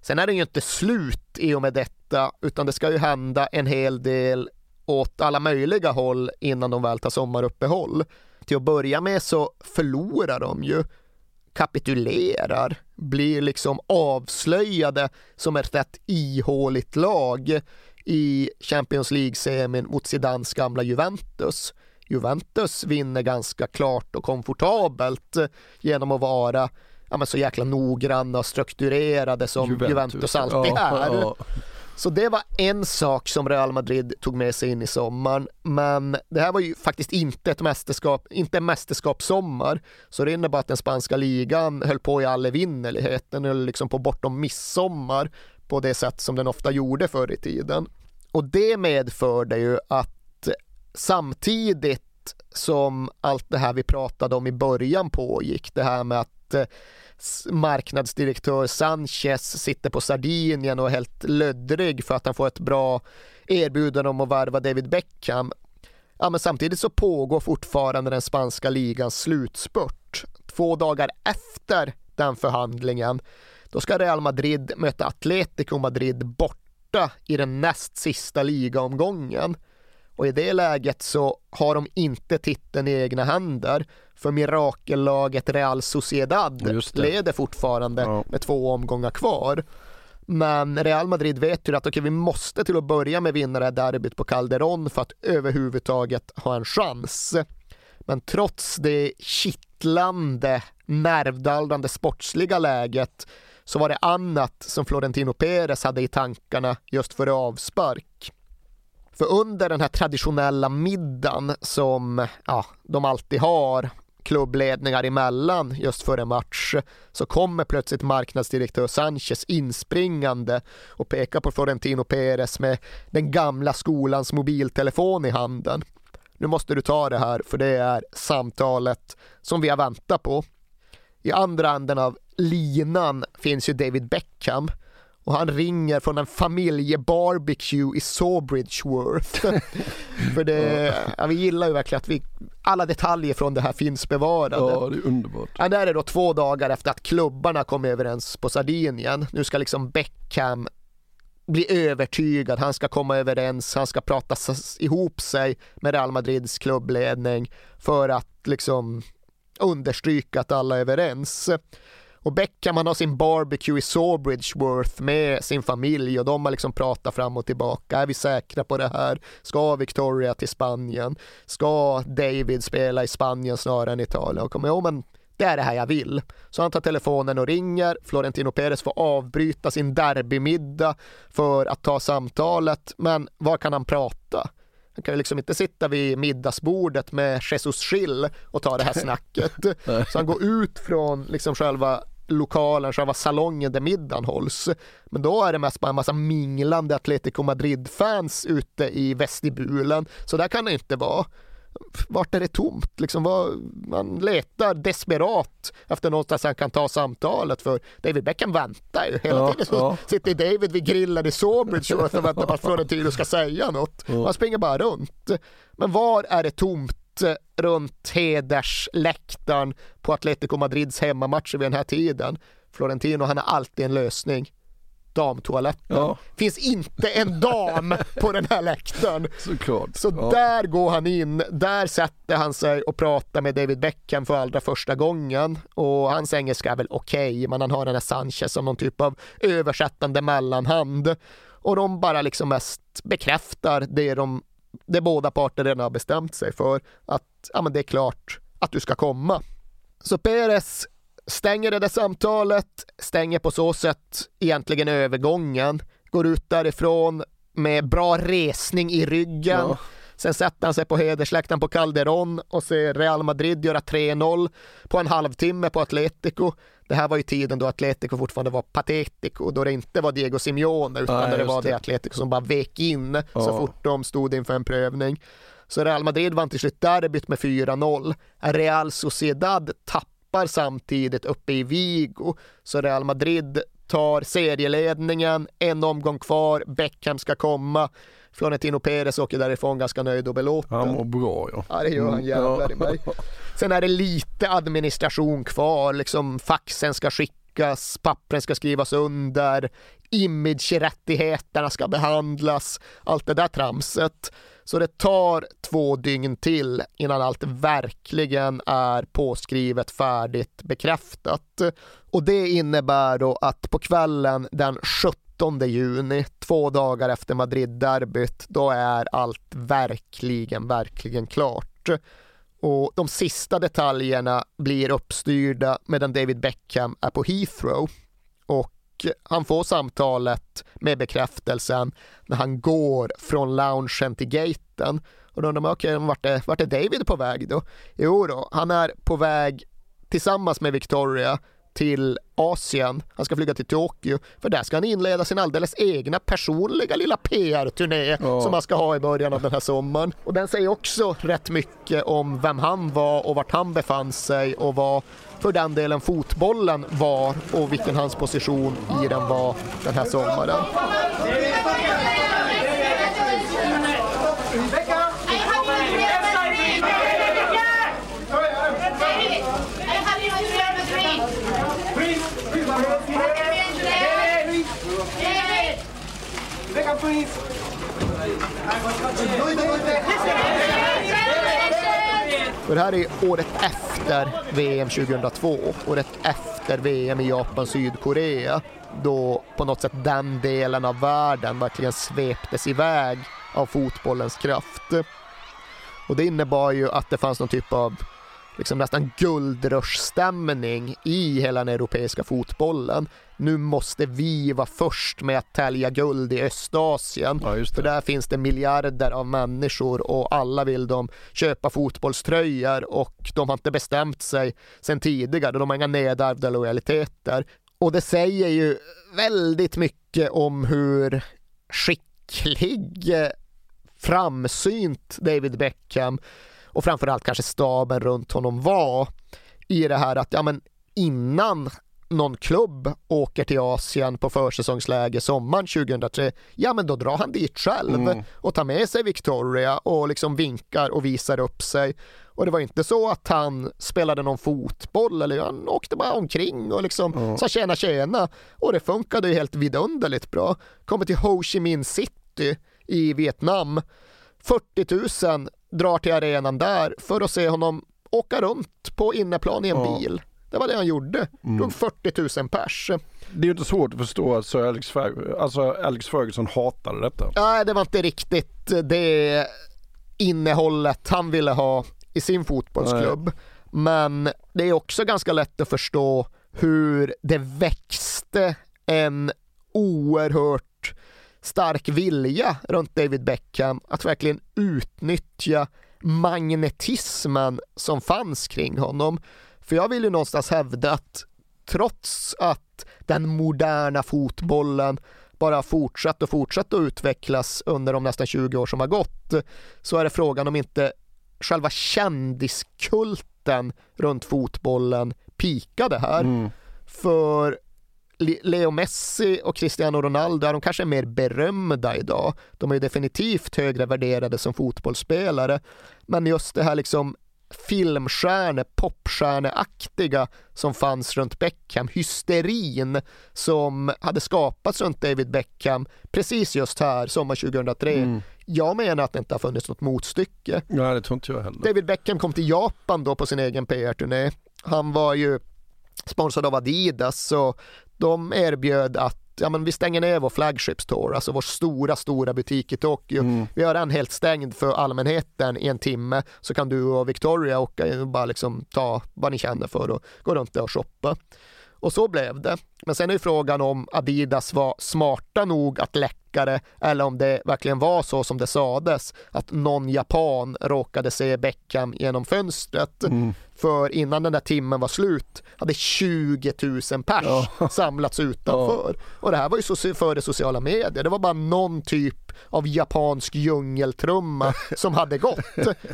Sen är det ju inte slut i och med detta, utan det ska ju hända en hel del åt alla möjliga håll innan de väl tar sommaruppehåll. Till att börja med så förlorar de ju, kapitulerar, blir liksom avslöjade som ett rätt ihåligt lag i Champions League-semin mot Zidans gamla Juventus. Juventus vinner ganska klart och komfortabelt genom att vara ja, men så jäkla noggranna och strukturerade som Juventus, alltid Ja, är. ja. Så det var en sak som Real Madrid tog med sig in i sommaren. Men det här var ju faktiskt inte ett mästerskap, inte en mästerskapssommar. Så det innebar att den spanska ligan höll på i all evinnerlighet. Den höll liksom på bortom midsommar på det sätt som den ofta gjorde förr i tiden. Och det medförde ju att samtidigt som allt det här vi pratade om i början pågick, det här med att eh, marknadsdirektör Sanchez sitter på Sardinien och är helt löddrig för att han får ett bra erbjudande om att värva David Beckham. Ja, men samtidigt så pågår fortfarande den spanska ligans slutspurt. Två dagar efter den förhandlingen, då ska Real Madrid möta Atletico Madrid borta i den näst sista ligaomgången. Och i det läget så har de inte titeln i egna händer för mirakellaget Real Sociedad leder fortfarande med två omgångar kvar. Men Real Madrid vet ju att okej, vi måste till att börja med vinna det här derbyt på Calderón för att överhuvudtaget ha en chans. Men trots det kittlande, nervdallrande sportsliga läget så var det annat som Florentino Perez hade i tankarna just före avspark. För under den här traditionella middagen som ja, de alltid har klubbledningar emellan just före match så kommer plötsligt marknadsdirektör Sanchez inspringande och pekar på Florentino Perez med den gamla skolans mobiltelefon i handen. Nu måste du ta det här för det är samtalet som vi har väntat på. I andra änden av linan finns ju David Beckham och han ringer från en familjebarbecue i Sawbridgeworth. För det, ja, vi gillar ju verkligen att vi, alla detaljer från det här finns bevarade. Ja, det är underbart. Ja, där är då två dagar efter att klubbarna kom överens på Sardinien. Nu ska liksom Beckham bli övertygad, han ska komma överens, han ska prata ihop sig med Real Madrids klubbledning för att liksom understryka att alla är överens. Och Beckham han har sin barbecue i Sawbridgeworth med sin familj och de har liksom pratat fram och tillbaka. Är vi säkra på det här? Ska Victoria till Spanien? Ska David spela i Spanien snarare än Italien? Och kommer, jo, men det är det här jag vill. Så han tar telefonen och ringer. Florentino Perez får avbryta sin derbymiddag för att ta samtalet. Men var kan han prata? Han kan ju liksom inte sitta vid middagsbordet med Jesus Schill och ta det här snacket. Så han går ut från liksom själva lokalen, själva salongen där middagen hålls. Men då är det mest bara en massa minglande Atletico Madrid-fans ute i vestibulen. Så där kan det inte vara. Vart är det tomt? Liksom vad, man letar desperat efter någonstans han kan ta samtalet för David Beckham väntar ju hela ja, tiden. Så ja. sitter David vid grillen i Sawbridge och väntar på att Florentino ska säga något. Ja. Han springer bara runt. Men var är det tomt runt hedersläktaren på Atletico Madrids hemmamatcher vid den här tiden. Florentino han har alltid en lösning. Damtoaletten. Ja. Finns inte en dam på den här läktaren. Såklart. Så ja. där går han in, där sätter han sig och pratar med David Beckham för allra första gången. Och hans engelska är väl okej, okay, men han har den här Sanchez som någon typ av översättande mellanhand. Och de bara liksom mest bekräftar det de det båda parter redan har bestämt sig för att ja, men det är klart att du ska komma. Så Perez stänger det där samtalet, stänger på så sätt egentligen övergången, går ut därifrån med bra resning i ryggen. Ja. Sen sätter han sig på hedersläktaren på Calderon och ser Real Madrid göra 3-0 på en halvtimme på Atletico. Det här var ju tiden då Atletico fortfarande var patetico, då det inte var Diego Simeone utan ah, det var det. Atletico som bara vek in oh. så fort de stod inför en prövning. Så Real Madrid vann till slut derbyt med 4-0. Real Sociedad tappar samtidigt uppe i Vigo, så Real Madrid tar serieledningen, en omgång kvar, Beckham ska komma. Florentino Perez åker därifrån ganska nöjd och belåten. Han mår bra ja. Ja det gör han. Mm, jävlar i mig. Sen är det lite administration kvar, liksom faxen ska skickas, pappren ska skrivas under, image-rättigheterna ska behandlas, allt det där tramset. Så det tar två dygn till innan allt verkligen är påskrivet, färdigt, bekräftat. Och det innebär då att på kvällen den 17 juni, två dagar efter Madrid-derbyt, då är allt verkligen, verkligen klart. Och de sista detaljerna blir uppstyrda medan David Beckham är på Heathrow. Och han får samtalet med bekräftelsen när han går från loungen till gaten. Och då undrar man, okej, okay, vart, är, vart är David på väg då? Jo då, han är på väg tillsammans med Victoria till Asien. Han ska flyga till Tokyo för där ska han inleda sin alldeles egna personliga lilla PR-turné ja. som han ska ha i början av den här sommaren. Och den säger också rätt mycket om vem han var och vart han befann sig och vad för den delen fotbollen var och vilken hans position i den var den här sommaren. Och det här är året efter VM 2002, året efter VM i Japan, Sydkorea, då på något sätt den delen av världen verkligen sveptes iväg av fotbollens kraft. Och det innebar ju att det fanns någon typ av liksom nästan guldrushstämning i hela den europeiska fotbollen. Nu måste vi vara först med att tälja guld i Östasien. Ja, för där finns det miljarder av människor och alla vill de köpa fotbollströjor och de har inte bestämt sig sedan tidigare. De har inga nedärvda lojaliteter. Och det säger ju väldigt mycket om hur skicklig, framsynt David Beckham och framförallt kanske staben runt honom var i det här att ja, men innan någon klubb åker till Asien på försäsongsläge sommaren 2003, ja men då drar han dit själv mm. och tar med sig Victoria och liksom vinkar och visar upp sig. Och det var inte så att han spelade någon fotboll eller han åkte bara omkring och liksom mm. sa tjena tjena. Och det funkade ju helt vidunderligt bra. Kommer till Ho Chi Minh City i Vietnam. 40 000 drar till arenan där för att se honom åka runt på inneplan i en ja. bil. Det var det han gjorde. Mm. Drog 40 000 pers. Det är ju inte svårt att förstå att Sir Alex, Fer alltså Alex Ferguson hatade detta. Nej, det var inte riktigt det innehållet han ville ha i sin fotbollsklubb. Nej. Men det är också ganska lätt att förstå hur det växte en oerhört stark vilja runt David Beckham att verkligen utnyttja magnetismen som fanns kring honom. För jag vill ju någonstans hävda att trots att den moderna fotbollen bara fortsatt och fortsatt att utvecklas under de nästan 20 år som har gått så är det frågan om inte själva kändiskulten runt fotbollen pikade här. Mm. För Leo Messi och Cristiano Ronaldo är de kanske mer berömda idag. De är ju definitivt högre värderade som fotbollsspelare. Men just det här liksom filmstjärne, popstjärneaktiga som fanns runt Beckham, hysterin som hade skapats runt David Beckham precis just här, sommar 2003. Mm. Jag menar att det inte har funnits något motstycke. Nej, det tror inte jag heller. David Beckham kom till Japan då på sin egen PR-turné. Han var ju sponsrad av Adidas så de erbjöd att ja, men vi stänger ner vår flagship store, alltså vår stora, stora butik i Tokyo. Mm. Vi har den helt stängd för allmänheten i en timme så kan du och Victoria åka och bara liksom ta vad ni känner för och gå runt där och shoppa. Och så blev det. Men sen är frågan om Adidas var smarta nog att läcka det eller om det verkligen var så som det sades att någon japan råkade se Beckham genom fönstret. Mm. För innan den där timmen var slut hade 20 000 pers ja. samlats utanför. Ja. Och det här var ju före sociala medier. Det var bara någon typ av japansk djungeltrumma som hade gått.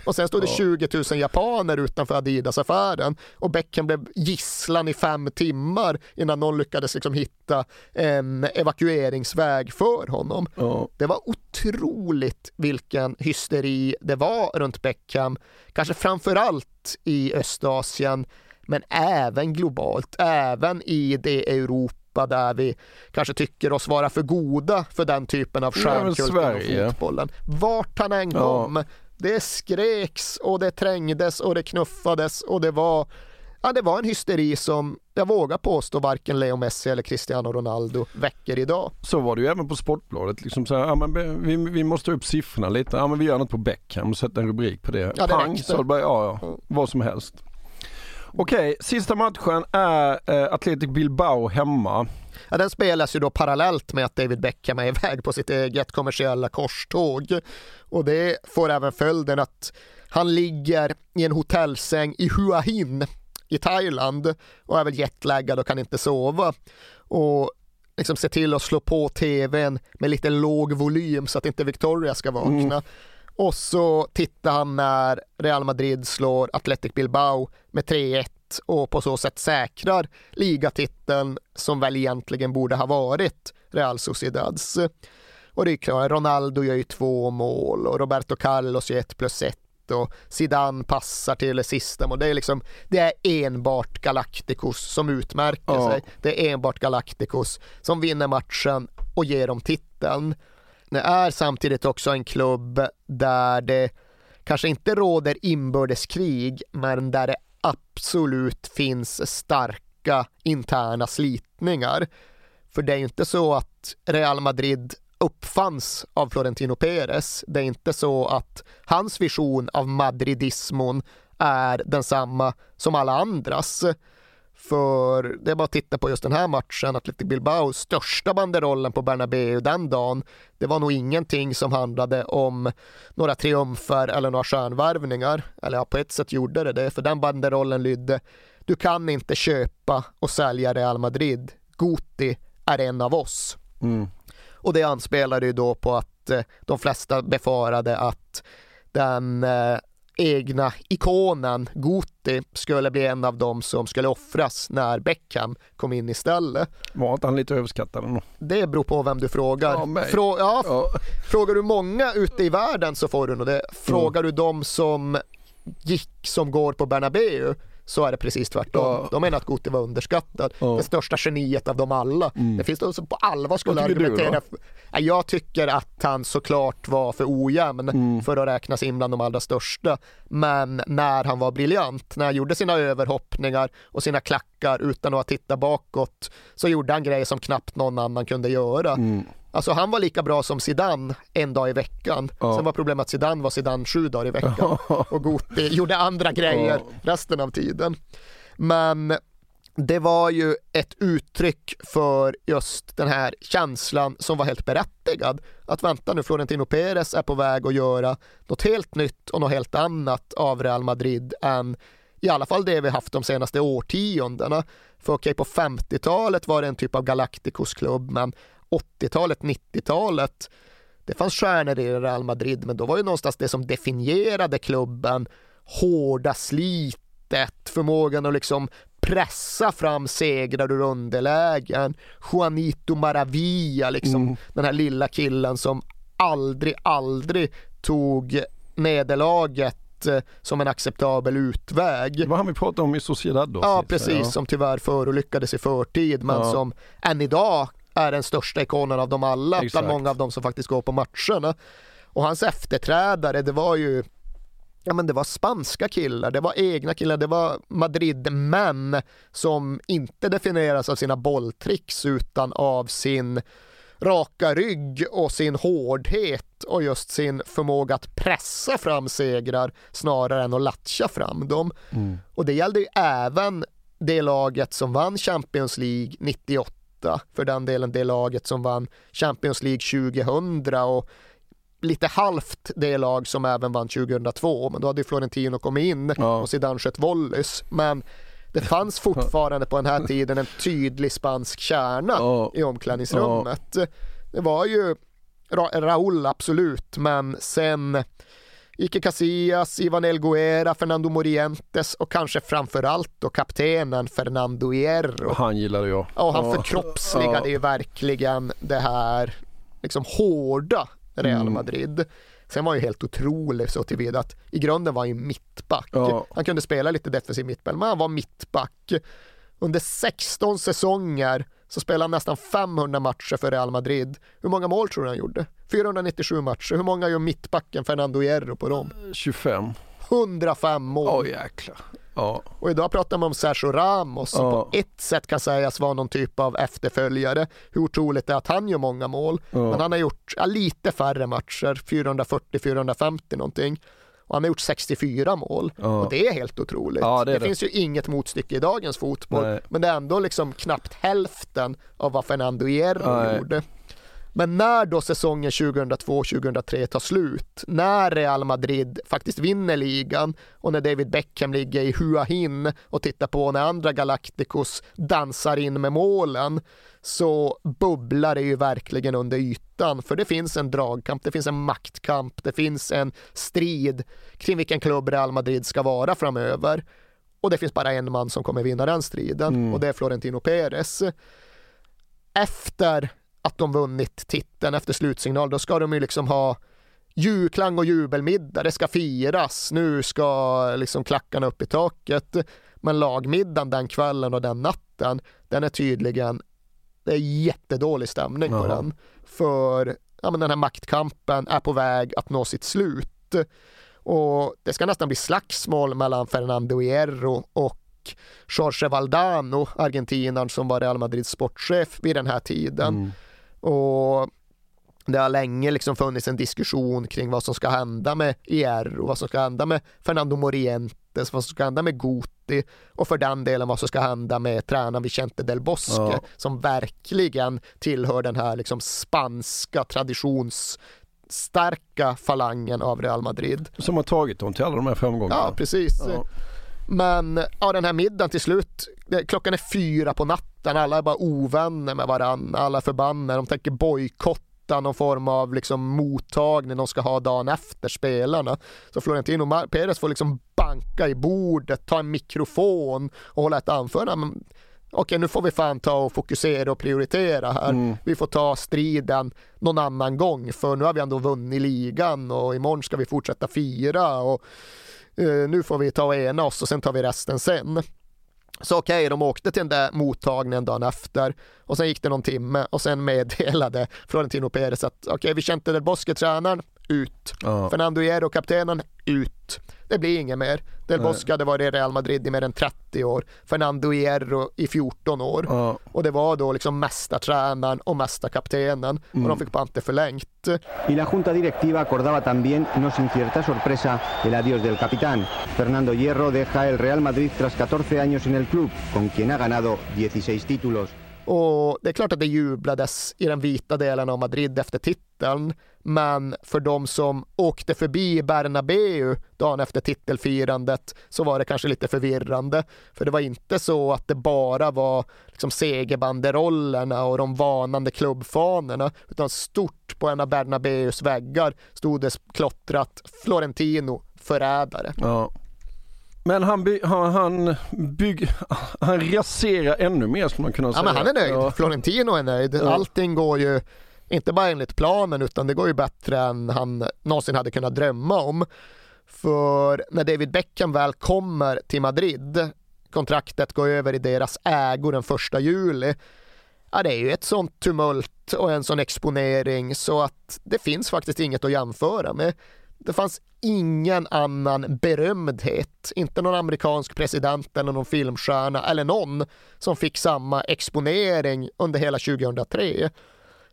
Och sen stod det 20 000 japaner utanför Adidas-affären och Beckham blev gisslan i fem timmar innan någon lyckades liksom hitta en evakueringsväg för honom. Ja. Det var otroligt vilken hysteri det var runt Beckham. Kanske framför allt i Östasien men även globalt, även i det Europa där vi kanske tycker oss vara för goda för den typen av stjärnkult inom fotbollen. Vart han än kom, ja. det skreks och det trängdes och det knuffades och det var Ja, det var en hysteri som jag vågar påstå varken Leo Messi eller Cristiano Ronaldo väcker idag. Så var det ju även på Sportbladet. Liksom så här, ja, men vi, vi måste upp siffrorna lite. Ja, men vi gör något på Beckham och sätter en rubrik på det. Ja, det Pang, så det bara, ja, ja, vad som helst. Okej, sista matchen är eh, Athletic Bilbao hemma. Ja, den spelas ju då parallellt med att David Beckham är iväg på sitt eget kommersiella korståg. Och det får även följden att han ligger i en hotellsäng i Hua Hin i Thailand och är väl jetlaggad och kan inte sova. Och liksom se till att slå på tvn med lite låg volym så att inte Victoria ska vakna. Mm. Och så tittar han när Real Madrid slår Athletic Bilbao med 3-1 och på så sätt säkrar ligatiteln som väl egentligen borde ha varit Real Sociedads. Och det är klart, Ronaldo gör ju två mål och Roberto Carlos gör ett plus ett och Zidane passar till sista och det är liksom det är enbart Galacticos som utmärker ja. sig. Det är enbart Galacticos som vinner matchen och ger dem titeln. Det är samtidigt också en klubb där det kanske inte råder inbördeskrig men där det absolut finns starka interna slitningar. För det är ju inte så att Real Madrid uppfanns av Florentino Perez. Det är inte så att hans vision av madridismon är densamma som alla andras. För det är bara att titta på just den här matchen, Athletic Bilbaos största banderollen på Bernabéu den dagen. Det var nog ingenting som handlade om några triumfer eller några stjärnvärvningar. Eller ja, på ett sätt gjorde det det, för den banderollen lydde du kan inte köpa och sälja Real Madrid. Guti är en av oss. Mm. Och det anspelade ju då på att eh, de flesta befarade att den eh, egna ikonen Guti skulle bli en av dem som skulle offras när Beckham kom in istället. Var inte han lite överskattad ändå? Det beror på vem du frågar. Ja. Frå ja, Ja. Frågar du många ute i världen så får du nog det. Frågar du de som gick, som går på Bernabéu så är det precis tvärtom. Ja. De menar att Guti var underskattad. Ja. Det största geniet av dem alla. Mm. Det finns de som på allvar skulle tycker du argumentera. då? Jag tycker att han såklart var för ojämn Mm. för att räknas in bland de allra största. Men när han var briljant, när han gjorde sina överhoppningar och sina klackar utan att titta bakåt, så gjorde han grejer som knappt någon annan kunde göra. Mm. Alltså han var lika bra som Zidane en dag i veckan. Ja. Sen var problemet att Zidane var Zidane sju dagar i veckan och Guti gjorde andra grejer resten av tiden. Men det var ju ett uttryck för just den här känslan som var helt berättigad. Att vänta nu, Florentino Perez är på väg att göra något helt nytt och något helt annat av Real Madrid än i alla fall det vi haft de senaste årtiondena. För okej, på 50-talet var det en typ av Galacticos-klubb, men 80-talet, 90-talet, det fanns stjärnor i Real Madrid, men då var ju någonstans det som definierade klubben hårda slitet, förmågan att liksom pressa fram segrar ur underlägen. Juanito Maravilla, liksom Mm. den här lilla killen som aldrig, aldrig tog nederlaget eh, som en acceptabel utväg. Det var han vi pratade om i Sociedad då. Ja, precis, ja. som tyvärr förolyckades i förtid, men Ja. som än idag är den största ikonen av dem alla, Exakt. bland många av dem som faktiskt går på matcherna. Och hans efterträdare, det var ju Ja men det var spanska killar, det var egna killar, det var Madrid-män som inte definieras av sina bolltricks utan av sin raka rygg och sin hårdhet och just sin förmåga att pressa fram segrar snarare än att latcha fram dem. Mm. Och det gällde ju även det laget som vann Champions League 98, för den delen det laget som vann Champions League 2000 och lite halvt det lag som även vann 2002, men då hade ju Florentino kommit in Ja. och Zidane sköt volleys. Men det fanns fortfarande på den här tiden en tydlig spansk kärna Ja. i omklädningsrummet. Det var ju Ra- Raúl absolut, men sen Ike Casillas, Ivan Elguera, Fernando Morientes och kanske framförallt då kaptenen Fernando Hierro. Han gillade jag. Ja, han Ja. förkroppsligade Ja. ju verkligen det här liksom hårda Real Mm. Madrid. Sen var han ju helt otrolig så tillvida att i grunden var han ju mittback. Ja. Han kunde spela lite defensiv mittback, men han var mittback. Under 16 säsonger så spelade han nästan 500 matcher för Real Madrid. Hur många mål tror du han gjorde? 497 matcher. Hur många gör mittbacken Fernando Hierro på dem? 25. 105 mål. Åh jäklar. Ja. Och idag pratar man om Sergio Ramos som Ja. på ett sätt kan sägas vara någon typ av efterföljare. Hur otroligt det är att han gör många mål. Ja. Men han har gjort lite färre matcher, 440-450 någonting. Och han har gjort 64 mål. Ja. Och det är helt otroligt. Ja, det är det. finns ju inget motstycke i dagens fotboll. Nej. Men det är ändå liksom knappt hälften av vad Fernando Hierro gjorde. Men när då säsongen 2002-2003 tar slut, när Real Madrid faktiskt vinner ligan och när David Beckham ligger i Hua Hin och tittar på när andra Galacticos dansar in med målen, så bubblar det ju verkligen under ytan. För det finns en dragkamp, det finns en maktkamp, det finns en strid kring vilken klubb Real Madrid ska vara framöver. Och det finns bara en man som kommer vinna den striden Mm. och det är Florentino Perez efter att de vunnit titeln efter slutsignal, då ska de ju liksom ha julklang och jubelmiddag, det ska firas, nu ska liksom klackarna upp i taket. Men lagmiddagen den kvällen och den natten, den är tydligen, det är jättedålig stämning på Jaha. den. För ja, men den här maktkampen är på väg att nå sitt slut. Och det ska nästan bli slagsmål mellan Fernando Hierro och Jorge Valdano, argentinaren som var Real Madrids sportchef vid den här tiden. Mm. Och det har länge liksom funnits en diskussion kring vad som ska hända med IR och vad som ska hända med Fernando Morientes, vad som ska hända med Guti och för den delen vad som ska hända med tränaren Vicente del Bosque Ja. som verkligen tillhör den här liksom spanska traditionsstarka falangen av Real Madrid. Som har tagit dem till alla de här framgångarna. Ja, precis. Ja. Men ja, den här middagen till slut, klockan är fyra på natten, alla är bara ovänner med varandra, alla är förbannade, de tänker bojkotta någon form av liksom mottagning de ska ha dagen efter spelarna. Så Florentino Perez får liksom banka i bordet, ta en mikrofon och hålla ett anförande. Men, Okej, nu får vi fan ta och fokusera och prioritera här. Vi får ta striden någon annan gång, för nu har vi ändå vunnit ligan och imorgon ska vi fortsätta fira och Eh, nu får vi ta och ena oss och sen tar vi resten sen. Så okej, de åkte till den där mottagningen dagen efter och sen gick det någon timme och sen meddelade Florentino Perez att okej, vi kände Del Bosque tränaren, ut. Ja. Fernando Hierro kaptenen, ut. Det blir inget mer. Del. Bosque hade varit i Real Madrid i mer än 30 år. Fernando Hierro i 14 år. Ja. Och det var då liksom mästartränaren och mästarkaptenen och Mm. de fick bara inte förlängt. Y la Junta Directiva acordaba también, no sin cierta sorpresa, el adiós del capitán. Fernando Hierro deja el Real Madrid tras 14 años en el club, con quien ha ganado 16 títulos. Och det är klart att det jublades i den vita delen av Madrid efter titeln. Men för de som åkte förbi Bernabeu dagen efter titelfirandet så var det kanske lite förvirrande. För det var inte så att det bara var liksom segerbanderollerna och de vanande klubbfanorna. Utan stort på en av Bernabeus väggar stod det klottrat Florentino förrädare. Ja. Men han, by, han, han, bygg, han raserar ännu mer skulle man kunna Ja, säga. men han är nöjd. Ja. Florentino är nöjd. Ja. Allting går ju inte bara enligt planen utan det går ju bättre än han någonsin hade kunnat drömma om. För när David Beckham väl kommer till Madrid, kontraktet går över i deras ägo den första juli. Ja, det är ju ett sånt tumult och en sån exponering så att det finns faktiskt inget att jämföra med. Det fanns ingen annan berömdhet, inte någon amerikansk president eller någon filmstjärna eller någon som fick samma exponering under hela 2003.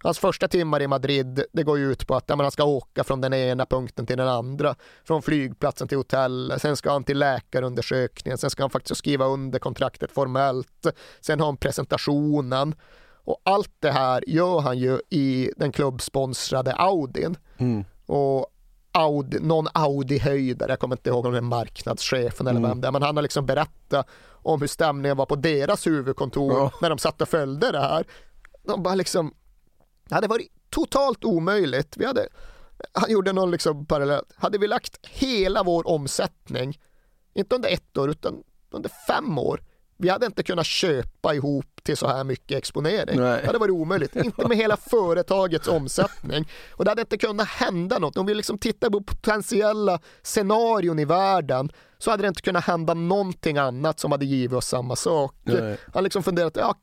Hans första timmar i Madrid, det går ju ut på att ja, han ska åka från den ena punkten till den andra. Från flygplatsen till hotellet, sen ska han till läkarundersökningen, sen ska han faktiskt skriva under kontraktet formellt. Sen har han presentationen. Och allt det här gör han ju i den klubbsponsrade Audin. Mm. Och Audi, någon Audi-höjdare, jag kommer inte ihåg om det är marknadschefen eller Mm. vem det är, men han har liksom berättat om hur stämningen var på deras huvudkontor Ja. när de satt och följde det här. De bara liksom, det hade varit totalt omöjligt. Vi hade, han gjorde någon liksom parallell, hade vi lagt hela vår omsättning, inte under ett år utan under fem år, vi hade inte kunnat köpa ihop till så här mycket exponering. Nej. Det hade varit omöjligt. Inte med hela företagets omsättning. Och det hade inte kunnat hända något. Om vi liksom tittar på potentiella scenarion i världen så hade det inte kunnat hända någonting annat som hade givit oss samma sak. Nej. Han liksom funderat, ja,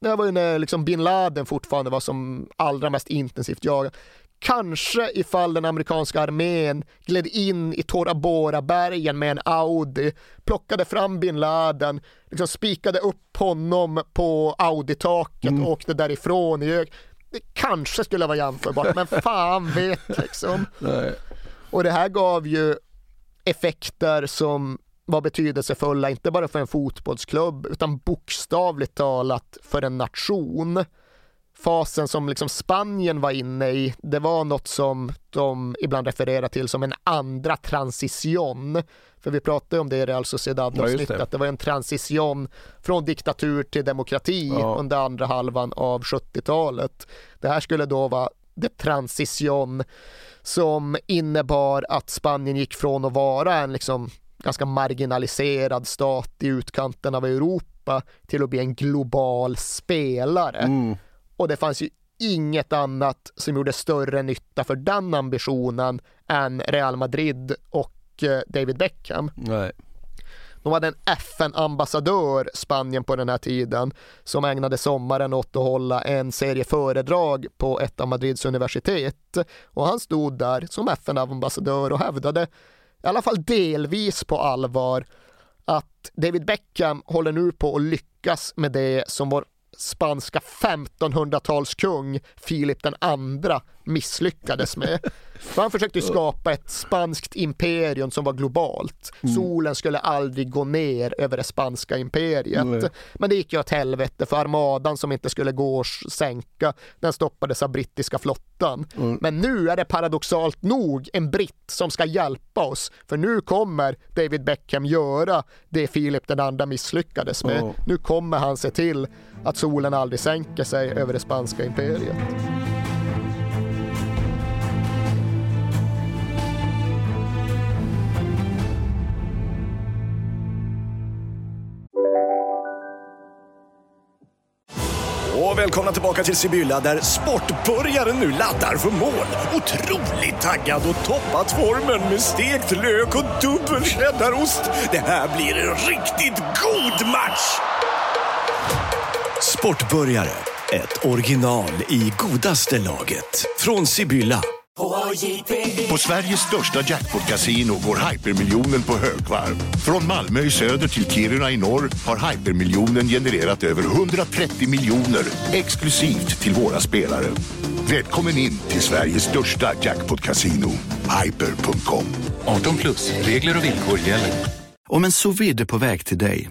det var ju när liksom bin Laden fortfarande var som allra mest intensivt jagad. Kanske ifall den amerikanska armén gled in i Tora Bora-bergen med en Audi, plockade fram bin Laden, liksom spikade upp honom på Audi-taket och åkte därifrån. Det kanske skulle vara jämförbart, men fan vet liksom. Och det här gav ju effekter som var betydelsefulla, inte bara för en fotbollsklubb, utan bokstavligt talat för en nation. Fasen som liksom Spanien var inne i, det var något som de ibland refererar till som en andra transition. För vi pratade om det i Real Ja, Sociedad-avsnittet, det. att det var en transition från diktatur till demokrati Ja. under andra halvan av 70-talet. Det här skulle då vara det transition som innebar att Spanien gick från att vara en liksom ganska marginaliserad stat i utkanten av Europa till att bli en global spelare. Mm. Och det fanns ju inget annat som gjorde större nytta för den ambitionen än Real Madrid och eh, David Beckham. Nej. De hade en FN-ambassadör, Spanien på den här tiden, som ägnade sommaren åt att hålla en serie föredrag på ett av Madrids universitet. Och han stod där som FN-ambassadör och hävdade, i alla fall delvis på allvar, att David Beckham håller nu på att lyckas med det som vår spanska 1500-talskung Filip den andra misslyckades med. För han försökte skapa ett spanskt imperium som var globalt. Mm. Solen skulle aldrig gå ner över det spanska imperiet. Nej. Men det gick ju åt helvete för armadan som inte skulle gå att sänka, den stoppades av brittiska flottan. Mm. Men nu är det paradoxalt nog en britt som ska hjälpa oss. För nu kommer David Beckham göra det Filip den andra misslyckades med. Ja. Nu kommer han se till att solen aldrig sänker sig över det spanska imperiet. Och välkomna tillbaka till Sibylla där sportbörjaren nu laddar för mål. Otroligt taggad och toppat formen med stekt lök och dubbel cheddarost. Det här blir en riktigt god match! Sportbörjare, ett original i godaste laget. Från Sibylla. På Sveriges största jackpot-kasino går hypermiljonen på högvarv. Från Malmö i söder till Kiruna i norr har hypermiljonen genererat över 130 miljoner exklusivt till våra spelare. Välkommen in till Sveriges största jackpot-kasino, hyper.com. 18 plus, regler och villkor gäller. Om en sous på väg till dig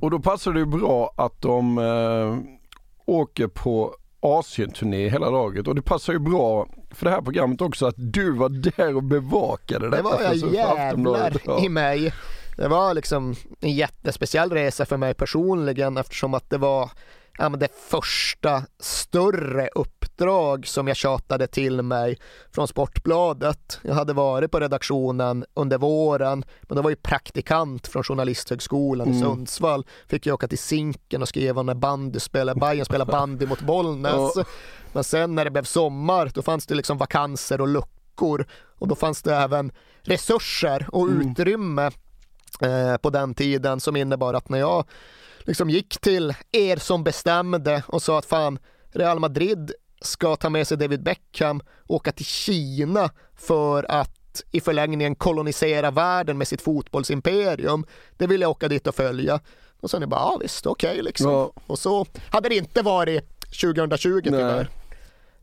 Och då passar det ju bra att de eh, åker på Asienturné hela laget och det passar ju bra för det här programmet också att du var där och bevakade Det detta var jag jävlar i mig. Det var liksom en jättespeciell resa för mig personligen eftersom att det var ja, men det första större uppdrag som jag tjatade till mig från Sportbladet. Jag hade varit på redaktionen under våren, men då var jag praktikant från Journalisthögskolan i Mm. Sundsvall. Fick jag åka till Zinken och skriva när bandy spelade, Bayern spelade bandy mot Bollnäs. Ja. Men sen när det blev sommar, då fanns det liksom vakanser och luckor och då fanns det även resurser och utrymme eh, på den tiden som innebar att när jag liksom gick till er som bestämde och sa att fan Real Madrid ska ta med sig David Beckham och åka till Kina för att i förlängningen kolonisera världen med sitt fotbollsimperium. Det vill jag åka dit och följa. Och sen är det bara, ja visst, okej liksom. Ja. Och så hade det inte varit 2020 tyvärr.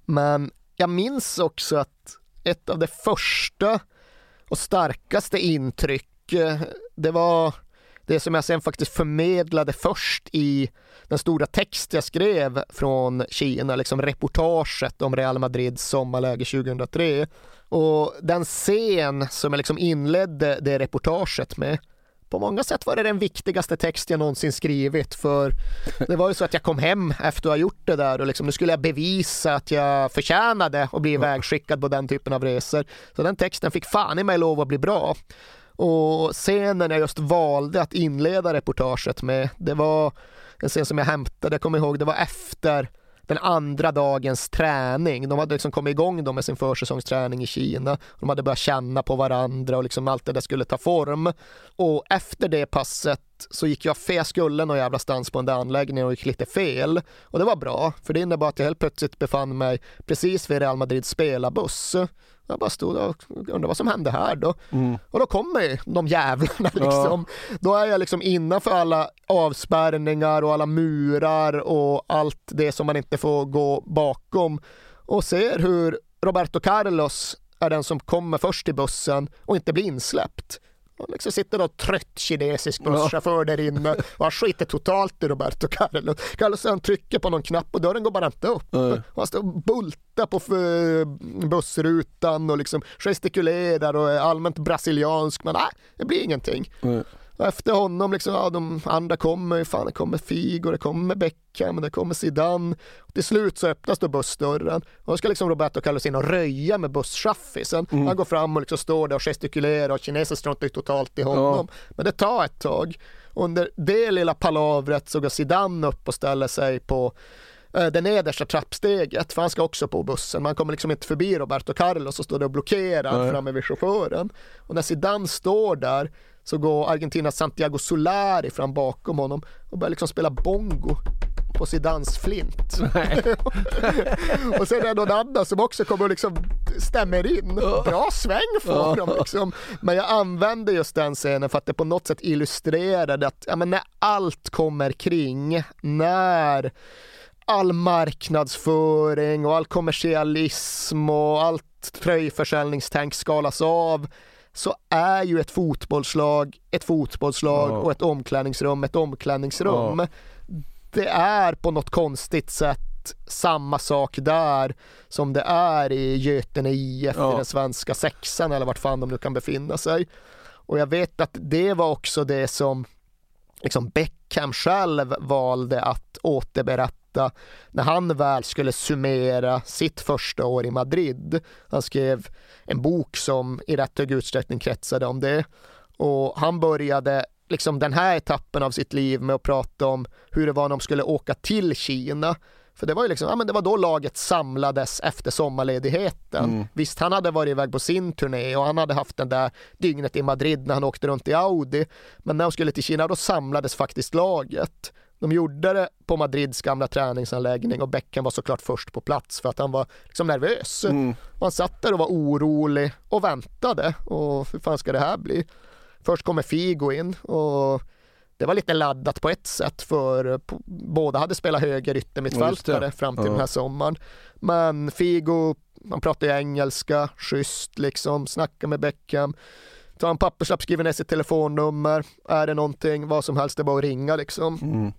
Men jag minns också att ett av de första och starkaste intryck, eh, det var det som jag sen faktiskt förmedlade först i den stora text jag skrev från Kina, liksom reportaget om Real Madrids sommarläge 2003. Och den scen som jag liksom inledde det reportaget med, på många sätt var det den viktigaste text jag någonsin skrivit för det var ju så att jag kom hem efter att ha gjort det där och liksom, nu skulle jag bevisa att jag förtjänade att bli ivägskickad på den typen av resor. Så den texten fick fan i mig lov att bli bra. Och scenen jag just valde att inleda reportaget med, det var en scen som jag hämtade, jag kommer ihåg, det var efter den andra dagens träning. De hade liksom kommit igång då med sin försäsongsträning i Kina. De hade börjat känna på varandra och liksom allt det där skulle ta form. Och efter det passet så gick jag, fel, jag skulle någon jävla stans på den där anläggningen och gick lite fel. Och det var bra, för det innebar att jag helt plötsligt befann mig precis vid Real Madrids spelarbuss. Jag bara stod och undrade vad som hände här då. Och då kommer de jävlarna liksom. Då är jag liksom innanför alla avspärrningar och alla murar och allt det som man inte får gå bakom och ser hur Roberto Carlos är den som kommer först i bussen och inte blir insläppt. Han liksom sitter då trött kinesisk busschaufför där inne och han skiter totalt i Roberto Carlos. Carlos han trycker på någon knapp och dörren går bara inte upp. Nej. Och han står och bultar på f- bussrutan och liksom gestikulerar och är allmänt brasiliansk men nej, det blir ingenting. Och efter honom, liksom, ja, de andra kommer, fan det kommer Figo, det kommer Beckham, det kommer Zidane. Och till slut så öppnas då bussdörren och då ska liksom Roberto Carlos in och röja med busschaffisen. Han går fram och liksom står där och gestikulerar och kineser struntar ju totalt i honom. Men det tar ett tag. Under det lilla palavret så går Zidane upp och ställer sig på eh, det nedersta trappsteget, för han ska också på bussen. Man kommer liksom inte förbi Roberto Carlos och står där och blockerar Nej. framme vid chauffören. Och när Zidane står där så går Argentinas Santiago Solari fram bakom honom och börjar liksom spela bongo på Zidanes flint. och sen är det någon annan som också kommer och liksom stämmer in. Bra sväng får de liksom. Men jag använder just den scenen för att det på något sätt illustrerade att ja, när allt kommer kring, när all marknadsföring och all kommersialism och allt tröjförsäljningstänk skalas av så är ju ett fotbollslag ett fotbollslag Ja. och ett omklädningsrum ett omklädningsrum. Det är på något konstigt sätt samma sak där som det är i Götene IF i den svenska sexan eller vart fan de nu kan befinna sig. Och jag vet att det var också det som liksom Beckham själv valde att återberätta när han väl skulle summera sitt första år i Madrid. Han skrev en bok som i rätt hög utsträckning kretsade om det. Och han började liksom den här etappen av sitt liv med att prata om hur det var när de skulle åka till Kina. För det var ju liksom, ja men det var då laget samlades efter sommarledigheten. Mm. Visst, han hade varit iväg på sin turné och han hade haft den där dygnet i Madrid när han åkte runt i Audi. Men när de skulle till Kina då samlades faktiskt laget. De gjorde det på Madrids gamla träningsanläggning och Beckham var såklart först på plats för att han var liksom nervös. Och han satt där och var orolig och väntade. Och hur fan ska det här bli? Först kommer Figo in och det var lite laddat på ett sätt för båda hade spelat höger yttermittfältare fram till Ja. den här sommaren. Men Figo, han pratar ju engelska, schysst liksom, snackar med Beckham. Tar en papperslapp, skriver ner sitt telefonnummer. Är det någonting, vad som helst, det är bara att ringa liksom. Mm.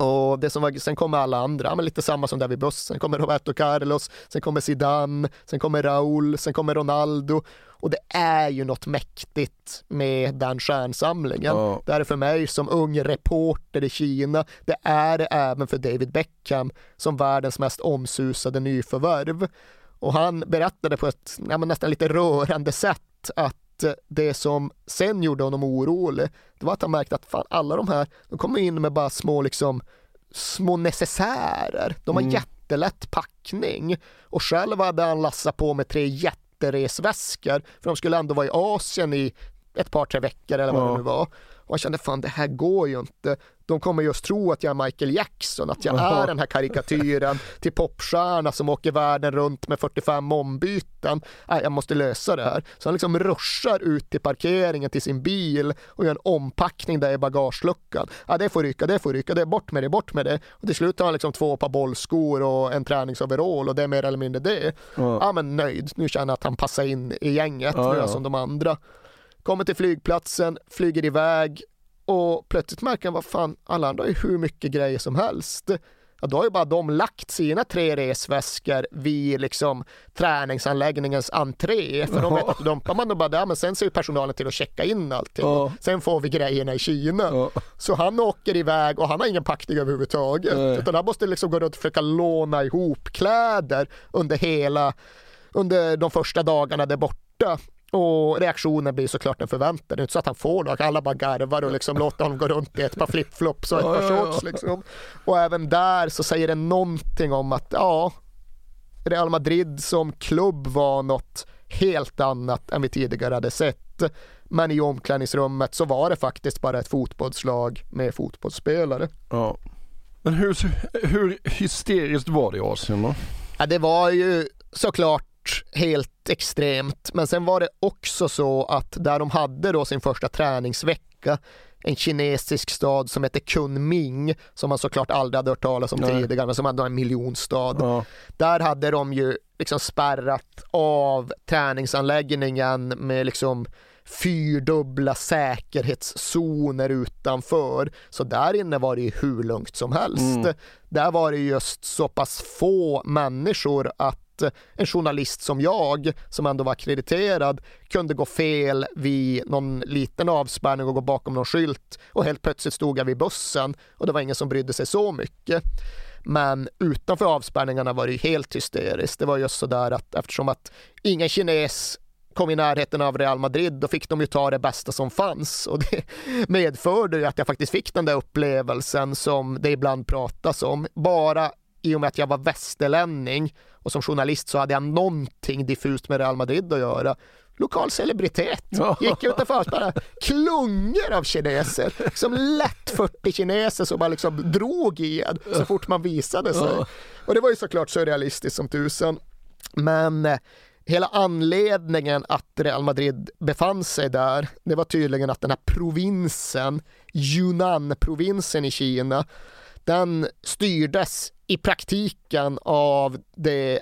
Och det som var, sen kommer alla andra, men lite samma som där vid bussen. Sen kommer Roberto Carlos, sen kommer Zidane, sen kommer Raúl, sen kommer Ronaldo. Och det är ju något mäktigt med den stjärnsamlingen. Ja. Det är för mig som ung reporter i Kina. Det är det även för David Beckham som världens mest omsusade nyförvärv. Och han berättade på ett ja, nästan lite rörande sätt att det som sen gjorde honom orolig, det var att han märkte att fan, alla de här, de kommer in med bara små liksom små necessärer. De har Mm. jättelätt packning och själv hade han lassat på med tre jätteresväskor för de skulle ändå vara i Asien i ett par, tre veckor eller vad Ja. det nu var. Och jag kände fan det här går ju inte. De kommer just tro att jag är Michael Jackson, att jag Ja. är den här karikatyren till popstjärna som åker världen runt med 45 ombyten. Nej, jag måste lösa det här. Så han liksom ruschar ut till parkeringen till sin bil och gör en ompackning där i bagageluckan. Ja, det får ryka, det får ryka, det är bort med det, bort med det. Och till slut har han liksom två par bollskor och en träningsoverall och det är mer eller mindre det. Ja. Men nöjd. Nu känner jag att han passar in i gänget, Ja, ja. som de andra. Kommer till flygplatsen, flyger iväg och plötsligt märker han vad fan, alla andra har ju hur mycket grejer som helst. Ja, då har ju bara de lagt sina tre resväskor vid liksom träningsanläggningens entré. För de vet att dumpar man då bara där, men sen ser ju personalen till att checka in allting. Ja. Sen får vi grejerna i Kina. Så han åker iväg och han har ingen packning överhuvudtaget. Nej. Utan han måste liksom gå runt och försöka låna ihop kläder under hela, under de första dagarna där borta. Och reaktionen blir såklart den förväntade. Det är inte så att han får något. Alla bara garvar och liksom låter honom gå runt i ett par flipflops och ett par shorts. Liksom. Och även där så säger det någonting om att ja, Real Madrid som klubb var något helt annat än vi tidigare hade sett. Men i omklädningsrummet så var det faktiskt bara ett fotbollslag med fotbollsspelare. Ja. Men hur, hur hysteriskt var det i Asien då? Ja, det var ju såklart helt extremt, men sen var det också så att där de hade då sin första träningsvecka en kinesisk stad som heter Kunming som man såklart aldrig hade hört talas om Nej. tidigare men som är en miljonstad. Där hade de ju liksom spärrat av träningsanläggningen med liksom fyrdubbla säkerhetszoner utanför. Så där inne var det ju hur lugnt som helst. Mm. Där var det just så pass få människor att en journalist som jag, som ändå var akkrediterad, kunde gå fel vid någon liten avspärrning och gå bakom någon skylt och helt plötsligt stod jag vid bussen och det var ingen som brydde sig så mycket. Men utanför avspärrningarna var det helt hysteriskt. Det var just sådär att eftersom att ingen kines kom i närheten av Real Madrid, då fick de ju ta det bästa som fanns och det medförde ju att jag faktiskt fick den där upplevelsen som det ibland pratas om. Bara i och med att jag var västerlänning och som journalist så hade jag någonting diffust med Real Madrid att göra. Lokal celebritet. Gick utanför bara klungor av kineser. Som lätt 40 kineser som bara liksom drog i en så fort man visade sig. Och det var ju såklart surrealistiskt som tusen. Men eh, hela anledningen att Real Madrid befann sig där, det var tydligen att den här provinsen, Yunnan-provinsen i Kina, den styrdes i praktiken av det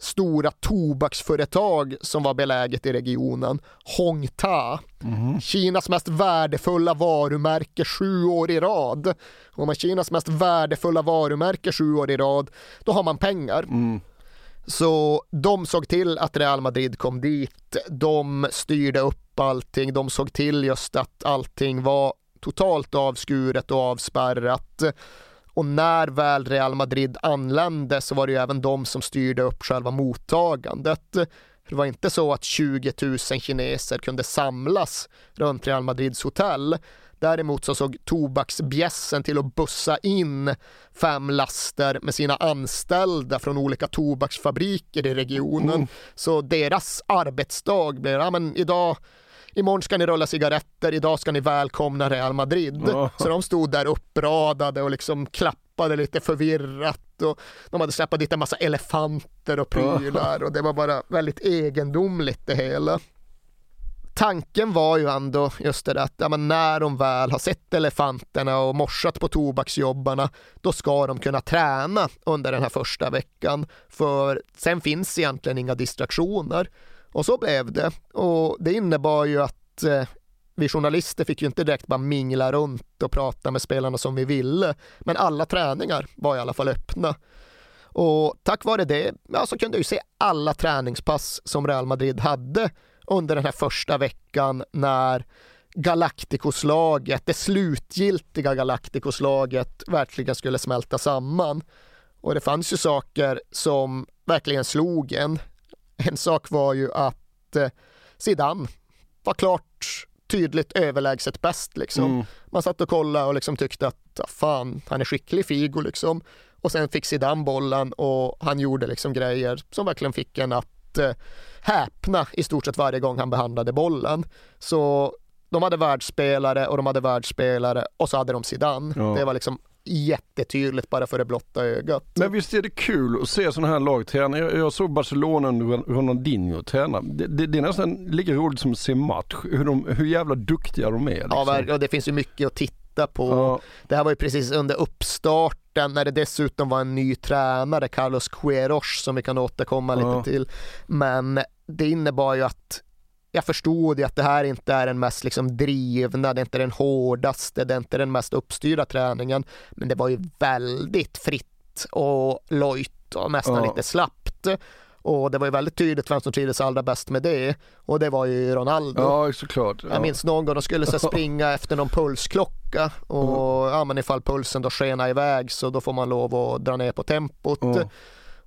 stora tobaksföretag som var beläget i regionen, Hongta. Mm. Kinas mest värdefulla varumärke sju år i rad. Om man Kinas mest värdefulla varumärke sju år i rad, då har man pengar. Mm. Så de såg till att Real Madrid kom dit. De styrde upp allting. De såg till just att allting var totalt avskuret och avspärrat. Och när väl Real Madrid anlände så var det ju även de som styrde upp själva mottagandet. Det var inte så att 20 000 kineser kunde samlas runt Real Madrids hotell. Däremot så såg tobaksbjässen till att bussa in fem laster med sina anställda från olika tobaksfabriker i regionen. Mm. Så deras arbetsdag blev, ja men idag imorgon ska ni rulla cigaretter, idag ska ni välkomna Real Madrid. Oh. Så de stod där uppradade och liksom klappade lite förvirrat och de hade släppt dit en massa elefanter och prylar oh. och det var bara väldigt egendomligt det hela tanken var ju ändå just det där att ja, när de väl har sett elefanterna och morsat på tobaksjobbarna, då ska de kunna träna under den här första veckan. För sen finns egentligen inga distraktioner. Och så blev det. Och det innebar ju att eh, vi journalister fick ju inte direkt bara mingla runt och prata med spelarna som vi ville. Men alla träningar var i alla fall öppna. Och tack vare det ja, så kunde jag ju se alla träningspass som Real Madrid hade under den här första veckan när Galacticoslaget, det slutgiltiga Galacticoslaget verkligen skulle smälta samman. Och det fanns ju saker som verkligen slog en. En sak var ju att eh, Zidane var klart tydligt överlägset bäst liksom. Mm. Man satt och kollade och liksom tyckte att fan, han är skicklig Figo liksom. Och sen fick Zidane bollen och han gjorde liksom grejer som verkligen fick en att eh, häpna i stort sett varje gång han behandlade bollen. Så de hade världsspelare och de hade världsspelare och så hade de Zidane. Ja. Det var liksom jättetydligt bara för det blotta ögat. Men visst är det kul att se sådana här lag träna. Jag, jag såg Barcelona under Ronaldinho träna. Det, det, det, är nästan lika roligt som att se match, hur, de, hur jävla duktiga de är. Liksom. Ja, det finns ju mycket att titta på. Ja. Det här var ju precis under uppstarten när det dessutom var en ny tränare, Carlos Queiroz, som vi kan återkomma ja. lite till. Men det innebar ju att jag förstod ju att det här inte är den mest liksom drivna, det är inte den hårdaste, det är inte den mest uppstyrda träningen. Men det var ju väldigt fritt och lojt och nästan ja. lite slappt. Och det var ju väldigt tydligt vem som trivdes allra bäst med det. Och det var ju Ronaldo. Ja, såklart. Ja. Jag minns någon gång de skulle så springa efter någon pulsklocka och mm. ja, men ifall pulsen då skenar iväg så då får man lov att dra ner på tempot. Mm.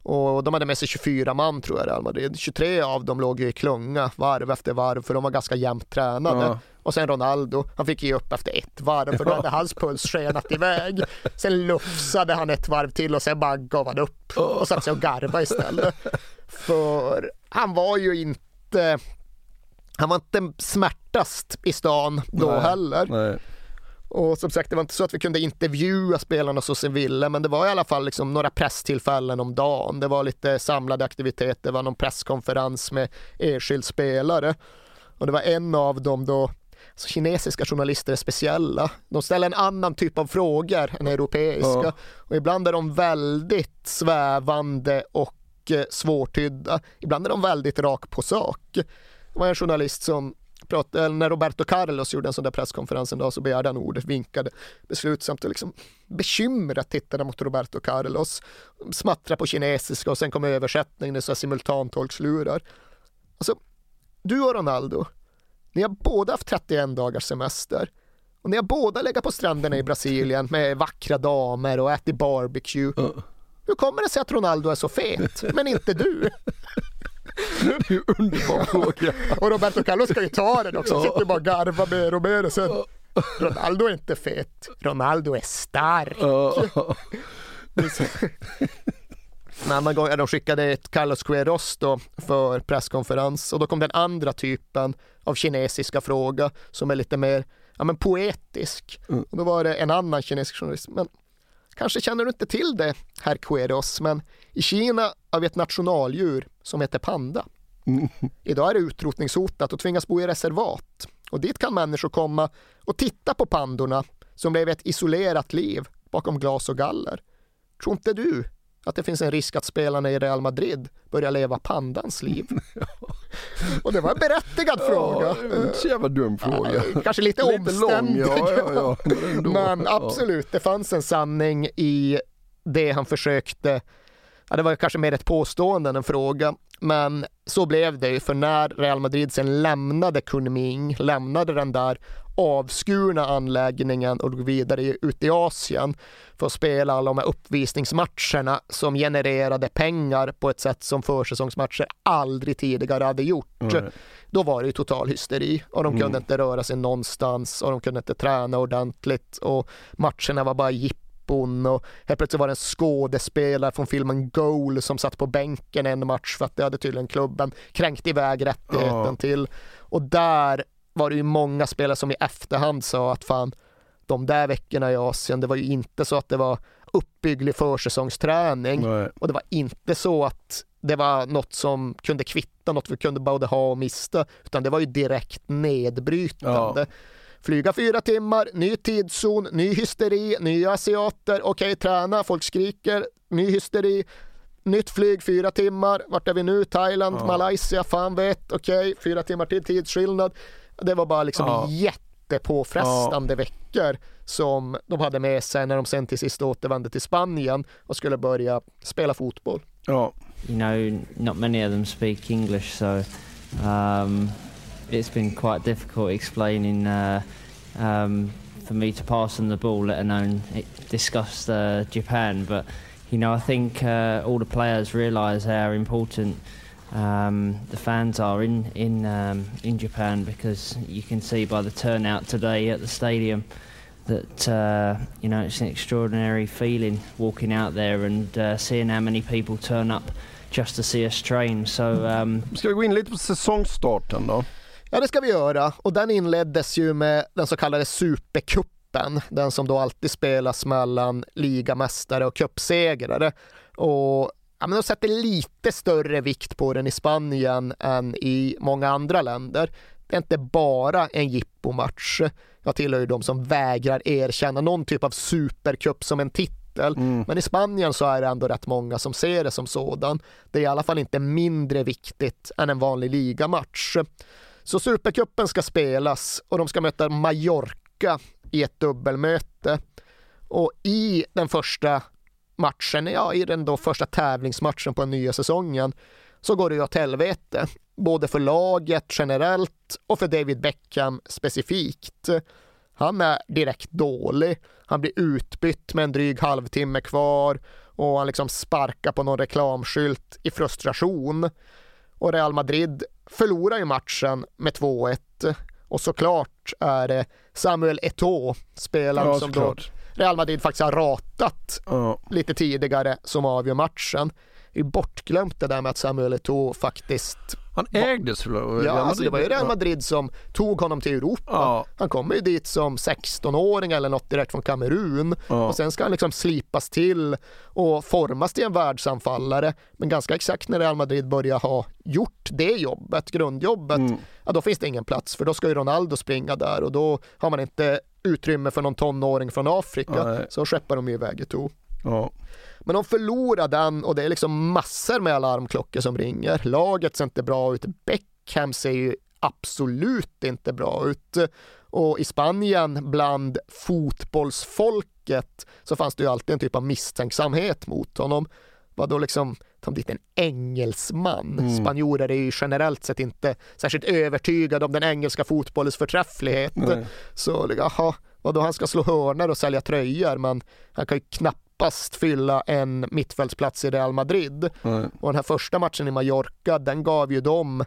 Och de hade med sig 24 man tror jag Real Madrid. 23 av dem låg i klunga varv efter varv för de var ganska jämnt tränade. Ja. Och sen Ronaldo, han fick ge upp efter ett varv för då hade hans puls skenat iväg. Sen lufsade han ett varv till och sen bara gav han upp och satte sig och garva istället. För han var ju inte han var inte smärtast i stan då nej, heller. Nej. Och som sagt, det var inte så att vi kunde intervjua spelarna så som vi ville, men det var i alla fall liksom några presstillfällen om dagen. Det var lite samlade aktiviteter, det var någon presskonferens med enskild spelare. Och det var en av dem då, så kinesiska journalister är speciella. De ställer en annan typ av frågor än europeiska. Ja. Och ibland är de väldigt svävande och mycket svårtydda. Ibland är de väldigt rak på sak. Det var en journalist som pratade, när Roberto Carlos gjorde en sån där presskonferens en dag så begärde han ordet, vinkade beslutsamt och liksom bekymrat tittade mot Roberto Carlos, smattrade på kinesiska och sen kom översättningen i simultantolkslurar. Alltså, du och Ronaldo, ni har båda haft 31 dagars semester och ni har båda legat på stränderna i Brasilien med vackra damer och ätit barbecue. Hur kommer det sig att Ronaldo är så fet, men inte du? Det är ju underbar fråga. Och Roberto Carlos ska ju ta den också, sitter bara och garvar mer och sen Ronaldo är inte fet, Ronaldo är stark. En annan gång de skickade ett Carlos Queiroz då för presskonferens och då kom den andra typen av kinesiska fråga som är lite mer ja, men poetisk. Mm. Och då var det en annan kinesisk journalist. Men kanske känner du inte till det, herr Queiroz, men i Kina har vi ett nationaldjur som heter panda. Mm. Idag är det utrotningshotat och tvingas bo i reservat. Och dit kan människor komma och titta på pandorna som lever ett isolerat liv bakom glas och galler. Tror inte du att det finns en risk att spelarna i Real Madrid börjar leva pandans liv? och det var en berättigad fråga. Inte så jävla dum fråga. Kanske lite, Lite omständig. lång, ja, ja, men. Men absolut, det fanns en sanning i det han försökte Ja, det var kanske mer ett påstående än en fråga, men så blev det ju för när Real Madrid sen lämnade Kunming, lämnade den där avskurna anläggningen och drog vidare ut i Asien för att spela alla de här uppvisningsmatcherna som genererade pengar på ett sätt som försäsongsmatcher aldrig tidigare hade gjort. Nej. Då var det ju total hysteri och de kunde Mm. inte röra sig någonstans och de kunde inte träna ordentligt och matcherna var bara jippon och helt plötsligt var det en skådespelare från filmen Goal som satt på bänken en match för att det hade tydligen klubben kränkt iväg rättigheten Ja. till. Och där var det ju många spelare som i efterhand sa att fan, de där veckorna i Asien, det var ju inte så att det var uppbygglig försäsongsträning Nej. och det var inte så att det var något som kunde kvitta, något vi kunde både ha och mista, utan det var ju direkt nedbrytande. Flyga fyra timmar, ny tidszon, ny hysteri, nya asiater, okej träna, folk skriker, ny hysteri, nytt flyg fyra timmar, vart är vi nu? Thailand, Ja. Malaysia, fan vet, okej, fyra timmar till tidsskillnad. Det var bara liksom Ja. jättepåfrestande veckor som de hade med sig när de sen till sist återvände till Spanien och skulle börja spela fotboll. Ja. You know, not many of them speak English, so um, it's been quite difficult explaining uh, um, for me to pass them the ball, let alone discuss uh, Japan. But you know, I think uh, all the players realise how important um, the fans are in in um, in Japan because you can see by the turnout today at the stadium that uh, you know it's an extraordinary feeling walking out there and uh, seeing how many people turn up just to see us train. So um, Ska vi gå in lite på säsongstarten då? Ja, det ska vi göra och den inleddes ju med den så kallade Supercupen, den som då alltid spelas mellan ligamästare och cupsegrare. Och ja, men de sätter lite större vikt på den i Spanien än i många andra länder. Det är inte bara en jippomatch. Jag tillhör ju de som vägrar erkänna någon typ av supercup som en titel. Men i Spanien så är det ändå rätt många som ser det som sådan. Det är i alla fall inte mindre viktigt än en vanlig ligamatch. Så Supercupen ska spelas och de ska möta Mallorca i ett dubbelmöte. Och i den första matchen, ja i den då första tävlingsmatchen på den nya säsongen, så går det ju åt helvete. Både för laget generellt och för David Beckham specifikt. Han är direkt dålig. Han blir utbytt med en dryg halvtimme kvar och han liksom sparkar på någon reklamskylt i frustration. Och Real Madrid förlorar ju matchen med 2-1 och såklart är det Samuel Eto'o, spelaren Ja, som då. Real Madrid faktiskt har ratat Ja. lite tidigare som avgör matchen. Det är bortglömt det där med att Samuel Eto'o faktiskt Han ägdes väl av Ja, alltså det var ju Real. Madrid som tog honom till Europa. Ja. Han kommer ju dit som 16-åring eller något direkt från Kamerun Ja. och sen ska han liksom slipas till och formas till en världsanfallare. Men ganska exakt när Real Madrid börjar ha gjort det jobbet, grundjobbet, Mm. ja då finns det ingen plats för då ska ju Ronaldo springa där och då har man inte utrymme för någon tonåring från Afrika. Nej. Så skeppar de ju iväg Eto'o. Ja. Men de förlorar den och det är liksom massor med alarmklockor som ringer. Laget ser inte bra ut. Beckham ser ju absolut inte bra ut. Och i Spanien bland fotbollsfolket så fanns det ju alltid en typ av misstänksamhet mot honom. Vad då liksom ta dit en engelsman. Mm. Spanjorer är ju generellt sett inte särskilt övertygade om den engelska fotbollens förträfflighet. Nej. Så jaha, vadå han ska slå hörnor och sälja tröjor men han kan ju knappast fylla en mittfältsplats i Real Madrid. Nej. Och den här första matchen i Mallorca, den gav ju dem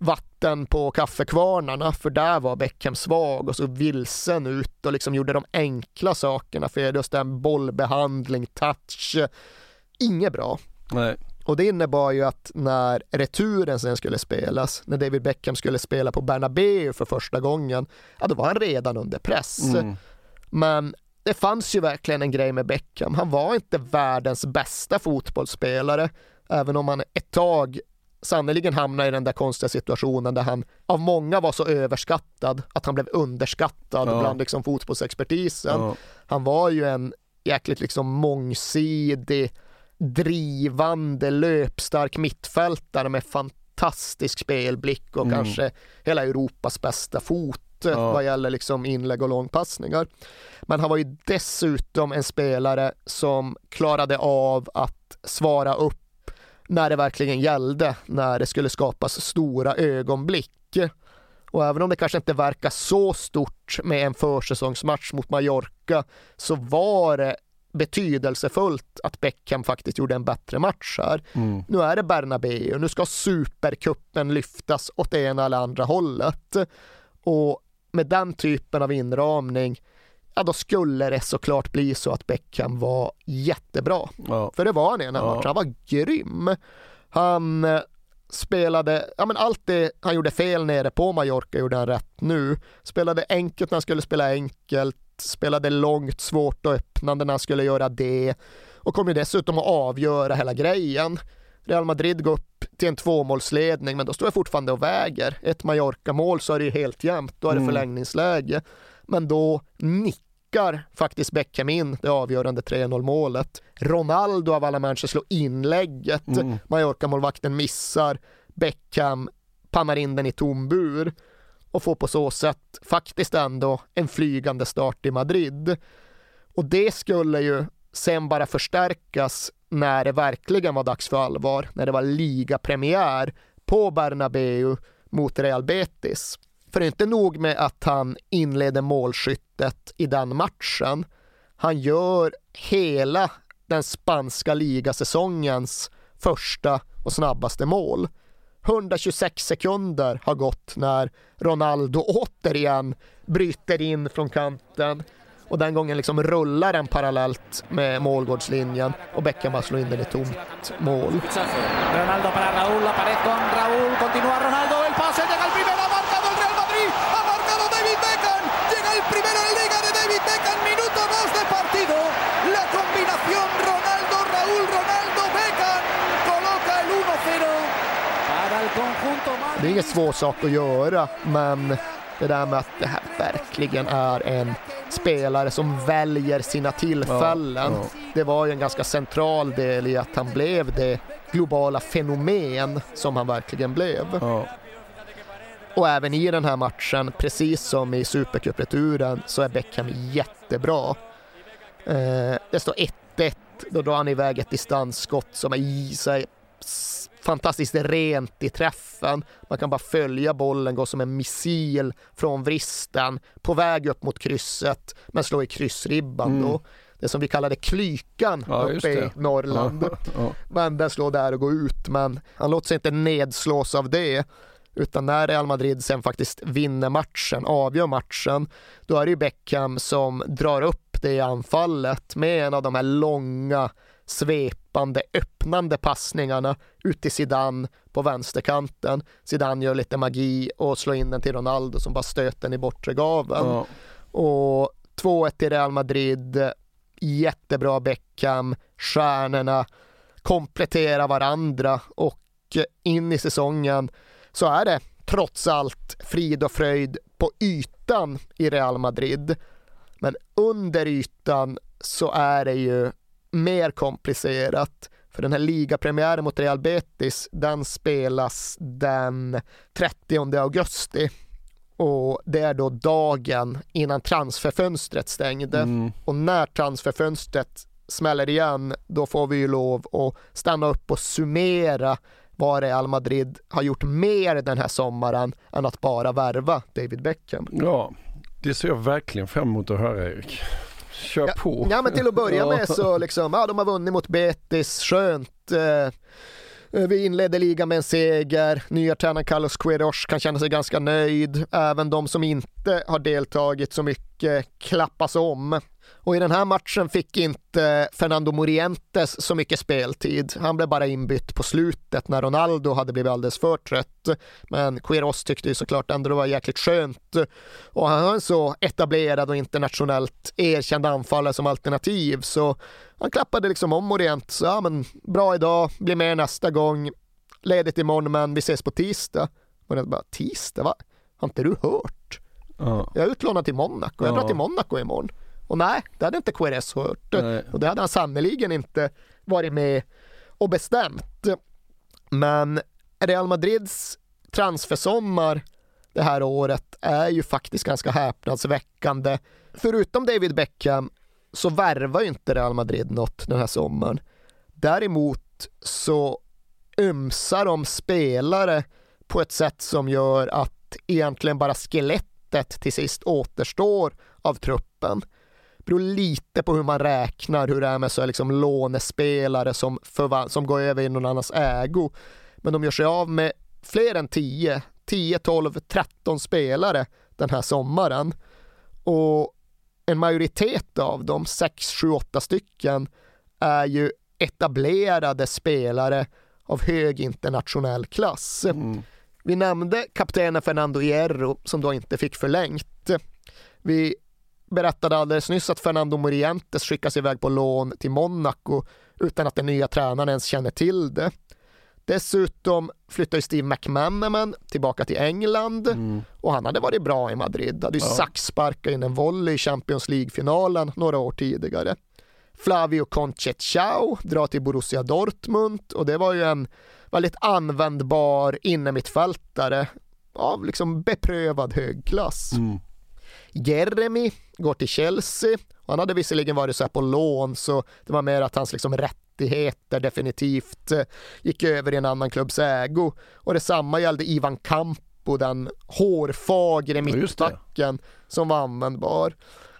vatten på kaffekvarnarna för där var Beckham svag och så vilsen ut och liksom gjorde de enkla sakerna för just den bollbehandling, touch, inget bra. Nej. Och det innebar ju att när returen sen skulle spelas, när David Beckham skulle spela på Bernabeu för första gången, ja då var han redan under press. Mm. Men det fanns ju verkligen en grej med Beckham. Han var inte världens bästa fotbollsspelare, även om han ett tag sannerligen hamnade i den där konstiga situationen där han av många var så överskattad att han blev underskattad Ja. bland liksom fotbollsexpertisen. Ja. Han var ju en jäkligt liksom mångsidig, drivande, löpstark mittfältare med fantastisk spelblick och Mm. kanske hela Europas bästa fot Ja. vad gäller liksom inlägg och långpassningar. Men han var ju dessutom en spelare som klarade av att svara upp när det verkligen gällde, när det skulle skapas stora ögonblick. Och även om det kanske inte verkar så stort med en försäsongsmatch mot Mallorca så var det betydelsefullt att Beckham faktiskt gjorde en bättre match här. Mm. Nu är det Bernabeu, nu ska supercupen lyftas åt det ena eller andra hållet. Och med den typen av inramning, ja då skulle det såklart bli så att Beckham var jättebra. Ja. För det var han i den här Ja. matchen, han var grym. Han eh, spelade, ja men allt det han gjorde fel nere på Mallorca gjorde han rätt nu. Spelade enkelt när han skulle spela enkelt, spelade långt, svårt och öppnande när han skulle göra det. Och kom ju dessutom att avgöra hela grejen. Real Madrid går upp till en tvåmålsledning, men då står jag fortfarande och väger. Ett Mallorca-mål så är det ju helt jämnt, då är det Mm. förlängningsläge. Men då nickar faktiskt Beckham in det avgörande 3-0 målet. Ronaldo av alla människor slår inlägget. Mm. Mallorca-målvakten missar. Beckham pannar in den i tom bur och får på så sätt faktiskt ändå en flygande start i Madrid. Och det skulle ju sen bara förstärkas när det verkligen var dags för allvar, när det var ligapremiär på Bernabeu mot Real Betis. För det är inte nog med att han inleder målskyttet i den matchen. Han gör hela den spanska ligasäsongens första och snabbaste mål. 126 sekunder har gått när Ronaldo återigen bryter in från kanten och den gången liksom rullar den parallellt med målgårdslinjen och Beckham bara slår in den i tomt mål. Ronaldo para Raúl, aparece con Raúl, continúa Ronaldo, el pase, llega el primero, ha marcado el Real Madrid, ha marcado David Beckham, llega el primero en Liga de David Beckham, minuto 2 de partido, la combinación Ronaldo-Raúl, Ronaldo-Beckham coloca el 1-0 para el conjunto det är ingen svår sak att göra, men det där med att det här verkligen är en spelare som väljer sina tillfällen. Ja, ja. Det var ju en ganska central del i att han blev det globala fenomen som han verkligen blev. Och även i den här matchen, precis som i Supercup-returen, så är Beckham jättebra. Eh, det står 1-1, då drar han iväg ett distansskott som är i sig fantastiskt rent i träffen. Man kan bara följa bollen, gå som en missil från vristen på väg upp mot krysset, men slå i kryssribban Mm. då. Det som vi kallade klykan Ja, uppe i. Norrland. Ja, ja. Men den slår där och går ut, men han låter sig inte nedslås av det. Utan när Real Madrid sen faktiskt vinner matchen, avgör matchen, då är det ju Beckham som drar upp det i anfallet med en av de här långa, svepande, öppnande passningarna ut till Zidane på vänsterkanten. Zidane gör lite magi och slår in den till Ronaldo som bara stöter den i bortre gaveln. Ja. Och 2-1 till Real Madrid, jättebra Beckham, stjärnorna kompletterar varandra och in i säsongen så är det trots allt frid och fröjd på ytan i Real Madrid. Men under ytan så är det ju mer komplicerat. För den här ligapremiären mot Real Betis, den spelas den 30 augusti. Och det är då dagen innan transferfönstret stängde. Mm. Och när transferfönstret smäller igen, då får vi ju lov att stanna upp och summera vad Real Madrid har gjort mer den här sommaren än att bara värva David Beckham. Ja, det ser jag verkligen fram emot att höra Erik. Kör på. Ja men till att börja Ja. med så liksom, ja de har vunnit mot Betis, skönt. Eh, Eh, Vi inledde ligan med en seger. Nya tränaren Carlos Queiroz kan känna sig ganska nöjd. Även de som inte har deltagit så mycket klappas om. Och i den här matchen fick inte Fernando Morientes så mycket speltid. Han blev bara inbytt på slutet när Ronaldo hade blivit alldeles för trött. Men Queiroz tyckte ju såklart ändå det var jäkligt skönt. Och han har en så etablerad och internationellt erkänd anfallare som alternativ så han klappade liksom om Morientes. Ja men bra idag, blir med nästa gång. Ledigt imorgon men vi ses på tisdag. Jag bara tisdag? Va? Har inte du hört? Ja. Jag är utlånad till Monaco, jag drar till Monaco imorgon. Och nej, det hade inte Querez hört. Nej. Och det hade han sannerligen inte varit med och bestämt. Men Real Madrids transfersommar det här året är ju faktiskt ganska häpnadsväckande. Förutom David Beckham så värvar ju inte Real Madrid något den här sommaren. Däremot så ömsar de spelare på ett sätt som gör att egentligen bara skelettet till sist återstår av truppen. Beror lite på hur man räknar, hur det är med så här liksom lånespelare som, som går över i någon annans ägo. Men de gör sig av med fler än 10, 10, 12, 13 spelare den här sommaren. Och en majoritet av dem, 6, 7, 8 stycken, är ju etablerade spelare av hög internationell klass. Vi nämnde kaptenen Fernando Hierro som då inte fick förlängt. Vi berättade alldeles nyss att Fernando Morientes skickas iväg på lån till Monaco utan att den nya tränaren ens känner till det. Dessutom flyttar Steve McManaman tillbaka till England och han hade varit bra i Madrid. Hade ju Ja. saxsparkat in en volley i Champions League-finalen några år tidigare. Flavio Conceição drar till Borussia Dortmund och det var ju en väldigt användbar innermittfältare av liksom beprövad högklass. Jeremy går till Chelsea. Han hade visserligen varit så här på lån så det var mer att hans liksom rättigheter definitivt eh, gick över i en annan klubbs ägo. Och detsamma gällde Ivan Campo, den hårfagre mittbacken som var användbar.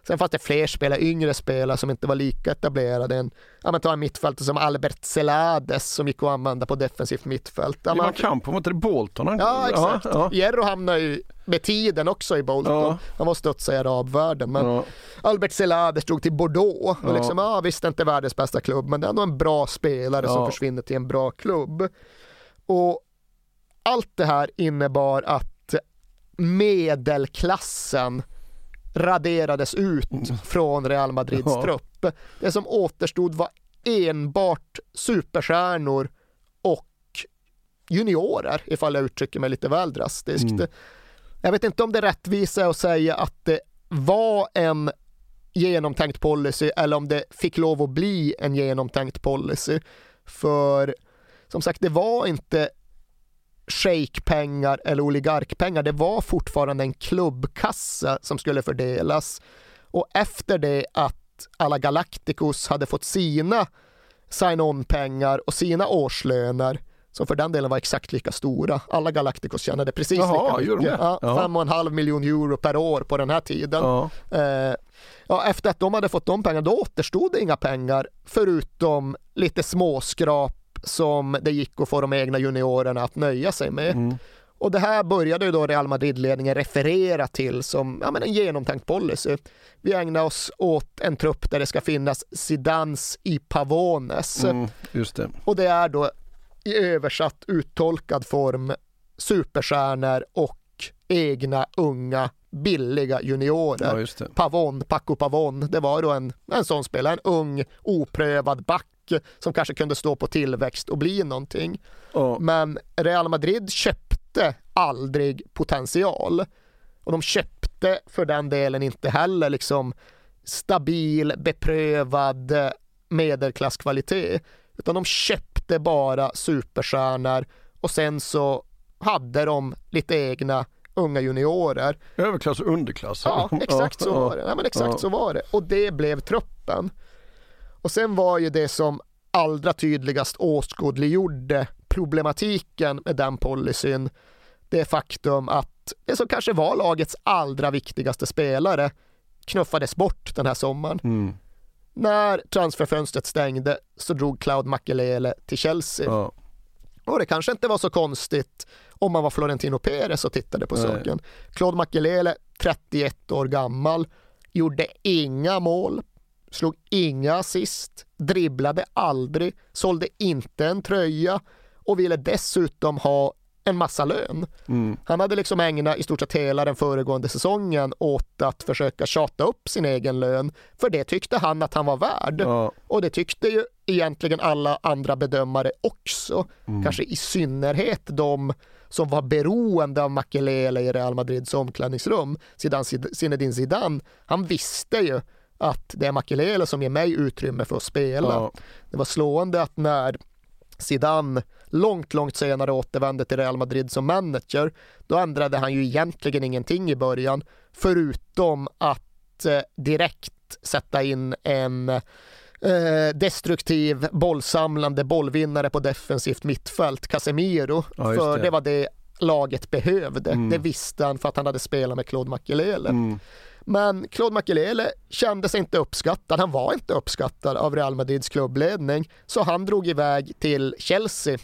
Sen fanns det fler spelare, yngre spelare som inte var lika etablerade. En, ja, men ta en mittfältare som Albert Celades som gick att använda på defensivt mittfält. Ja, Ivan men- Campo, var inte det Bolton? Ja, exakt. Ja, Hierro hamnade ju med tiden också i Bolton. Ja. Han var studsa i arabvärlden. Men Ja. Albert Celades drog till Bordeaux. Och liksom, ja, visst inte världens bästa klubb, men det är ändå en bra spelare som försvinner till en bra klubb. Och allt det här innebar att medelklassen raderades ut från Real Madrids Ja. trupp. Det som återstod var enbart superstjärnor och juniorer, ifall jag uttrycker mig lite väl drastiskt. Mm. Jag vet inte om det är rättvisa att säga att det var en genomtänkt policy eller om det fick lov att bli en genomtänkt policy. För som sagt, det var inte shejkpengar eller oligarkpengar. Det var fortfarande en klubbkassa som skulle fördelas. Och efter det att alla Galacticos hade fått sina sign-on-pengar och sina årslöner som för den delen var exakt lika stora. Alla Galacticos tjänade precis Jaha, lika mycket. Ja. Fem och en halv miljon euro per år på den här tiden. Ja. Eh, ja, efter att de hade fått de pengarna, då återstod det inga pengar förutom lite småskrap som det gick att få de egna juniorerna att nöja sig med. Mm. Och det här började ju då Real Madrid-ledningen referera till som ja, men en genomtänkt policy. Vi ägnar oss åt en trupp där det ska finnas Zidans i Pavones. Mm, det. Och det är då i översatt uttolkad form superstjärnor och egna unga billiga juniorer. Ja. Pavon, Paco Pavon, det var då en, en sån spelare, en ung oprövad back som kanske kunde stå på tillväxt och bli någonting. Men Real Madrid köpte aldrig potential. Och de köpte för den delen inte heller liksom stabil, beprövad eh, medelklasskvalitet. Utan de köpte bara superstjärnor och sen så hade de lite egna unga juniorer. Överklass och underklass. Ja, exakt så var det. Ja, men exakt ja. så var det. Och det blev truppen. Och sen var ju det som allra tydligast åskådliggjorde problematiken med den policyn det faktum att det som kanske var lagets allra viktigaste spelare knuffades bort den här sommaren. Mm. När transferfönstret stängde så drog Cloud Makelele till Chelsea. Ja. Och det kanske inte var så konstigt om man var Florentino Perez och tittade på Nej. saken. Claude Makelele, 31 år gammal, gjorde inga mål, slog inga assist, dribblade aldrig, sålde inte en tröja och ville dessutom ha en massa lön. Mm. Han hade liksom ägnat i stort sett hela den föregående säsongen åt att försöka tjata upp sin egen lön, för det tyckte han att han var värd. Ja. Och det tyckte ju egentligen alla andra bedömare också. Mm. Kanske i synnerhet de som var beroende av Makelele i Real Madrids omklädningsrum. Zidane, Zinedine Zidane, han visste ju att det är Makelele som ger mig utrymme för att spela. Ja. Det var slående att när Zidane långt, långt senare återvände till Real Madrid som manager, då ändrade han ju egentligen ingenting i början, förutom att eh, direkt sätta in en eh, destruktiv, bollsamlande bollvinnare på defensivt mittfält, Casemiro, Ja, för det. det var det laget behövde. Mm. Det visste han för att han hade spelat med Claude Makelele. Mm. Men Claude Makelele kände sig inte uppskattad. Han var inte uppskattad av Real Madrids klubbledning, så han drog iväg till Chelsea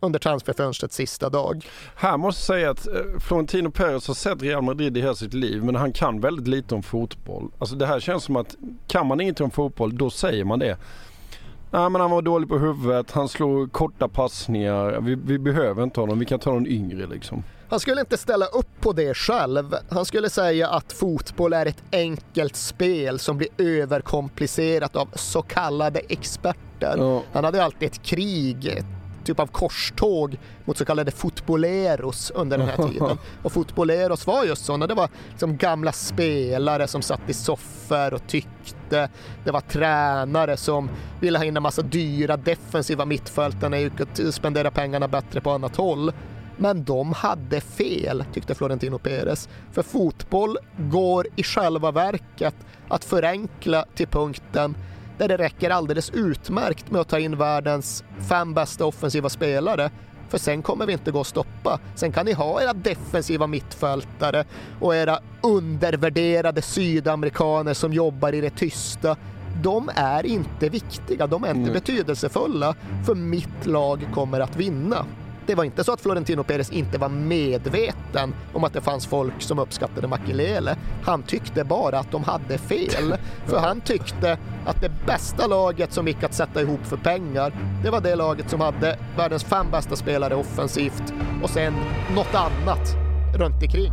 under transferfönstrets sista dag. Här måste jag säga att eh, Florentino Perez har sett Real Madrid i hela sitt liv men han kan väldigt lite om fotboll. Alltså det här känns som att kan man ingenting om fotboll då säger man det. Nej men han var dålig på huvudet, han slog korta passningar. Vi, vi behöver inte honom, vi kan ta någon yngre liksom. Han skulle inte ställa upp på det själv. Han skulle säga att fotboll är ett enkelt spel som blir överkomplicerat av så kallade experter. Ja. Han hade alltid ett krig, ett typ av korståg mot så kallade fotbolleros under den här tiden. Och fotbolleros var just sådana, det var liksom gamla spelare som satt i soffor och tyckte. Det var tränare som ville ha in en massa dyra defensiva mittfältare att spendera pengarna bättre på annat håll. Men de hade fel, tyckte Florentino Perez. För fotboll går i själva verket att förenkla till punkten där det räcker alldeles utmärkt med att ta in världens fem bästa offensiva spelare. För sen kommer vi inte gå att stoppa. Sen kan ni ha era defensiva mittfältare och era undervärderade sydamerikaner som jobbar i det tysta. De är inte viktiga, de är inte Nej. betydelsefulla, för mitt lag kommer att vinna. Det var inte så att Florentino Perez inte var medveten om att det fanns folk som uppskattade Makelele. Han tyckte bara att de hade fel. För han tyckte att det bästa laget som gick att sätta ihop för pengar, det var det laget som hade världens fem bästa spelare offensivt och sen något annat runt omkring.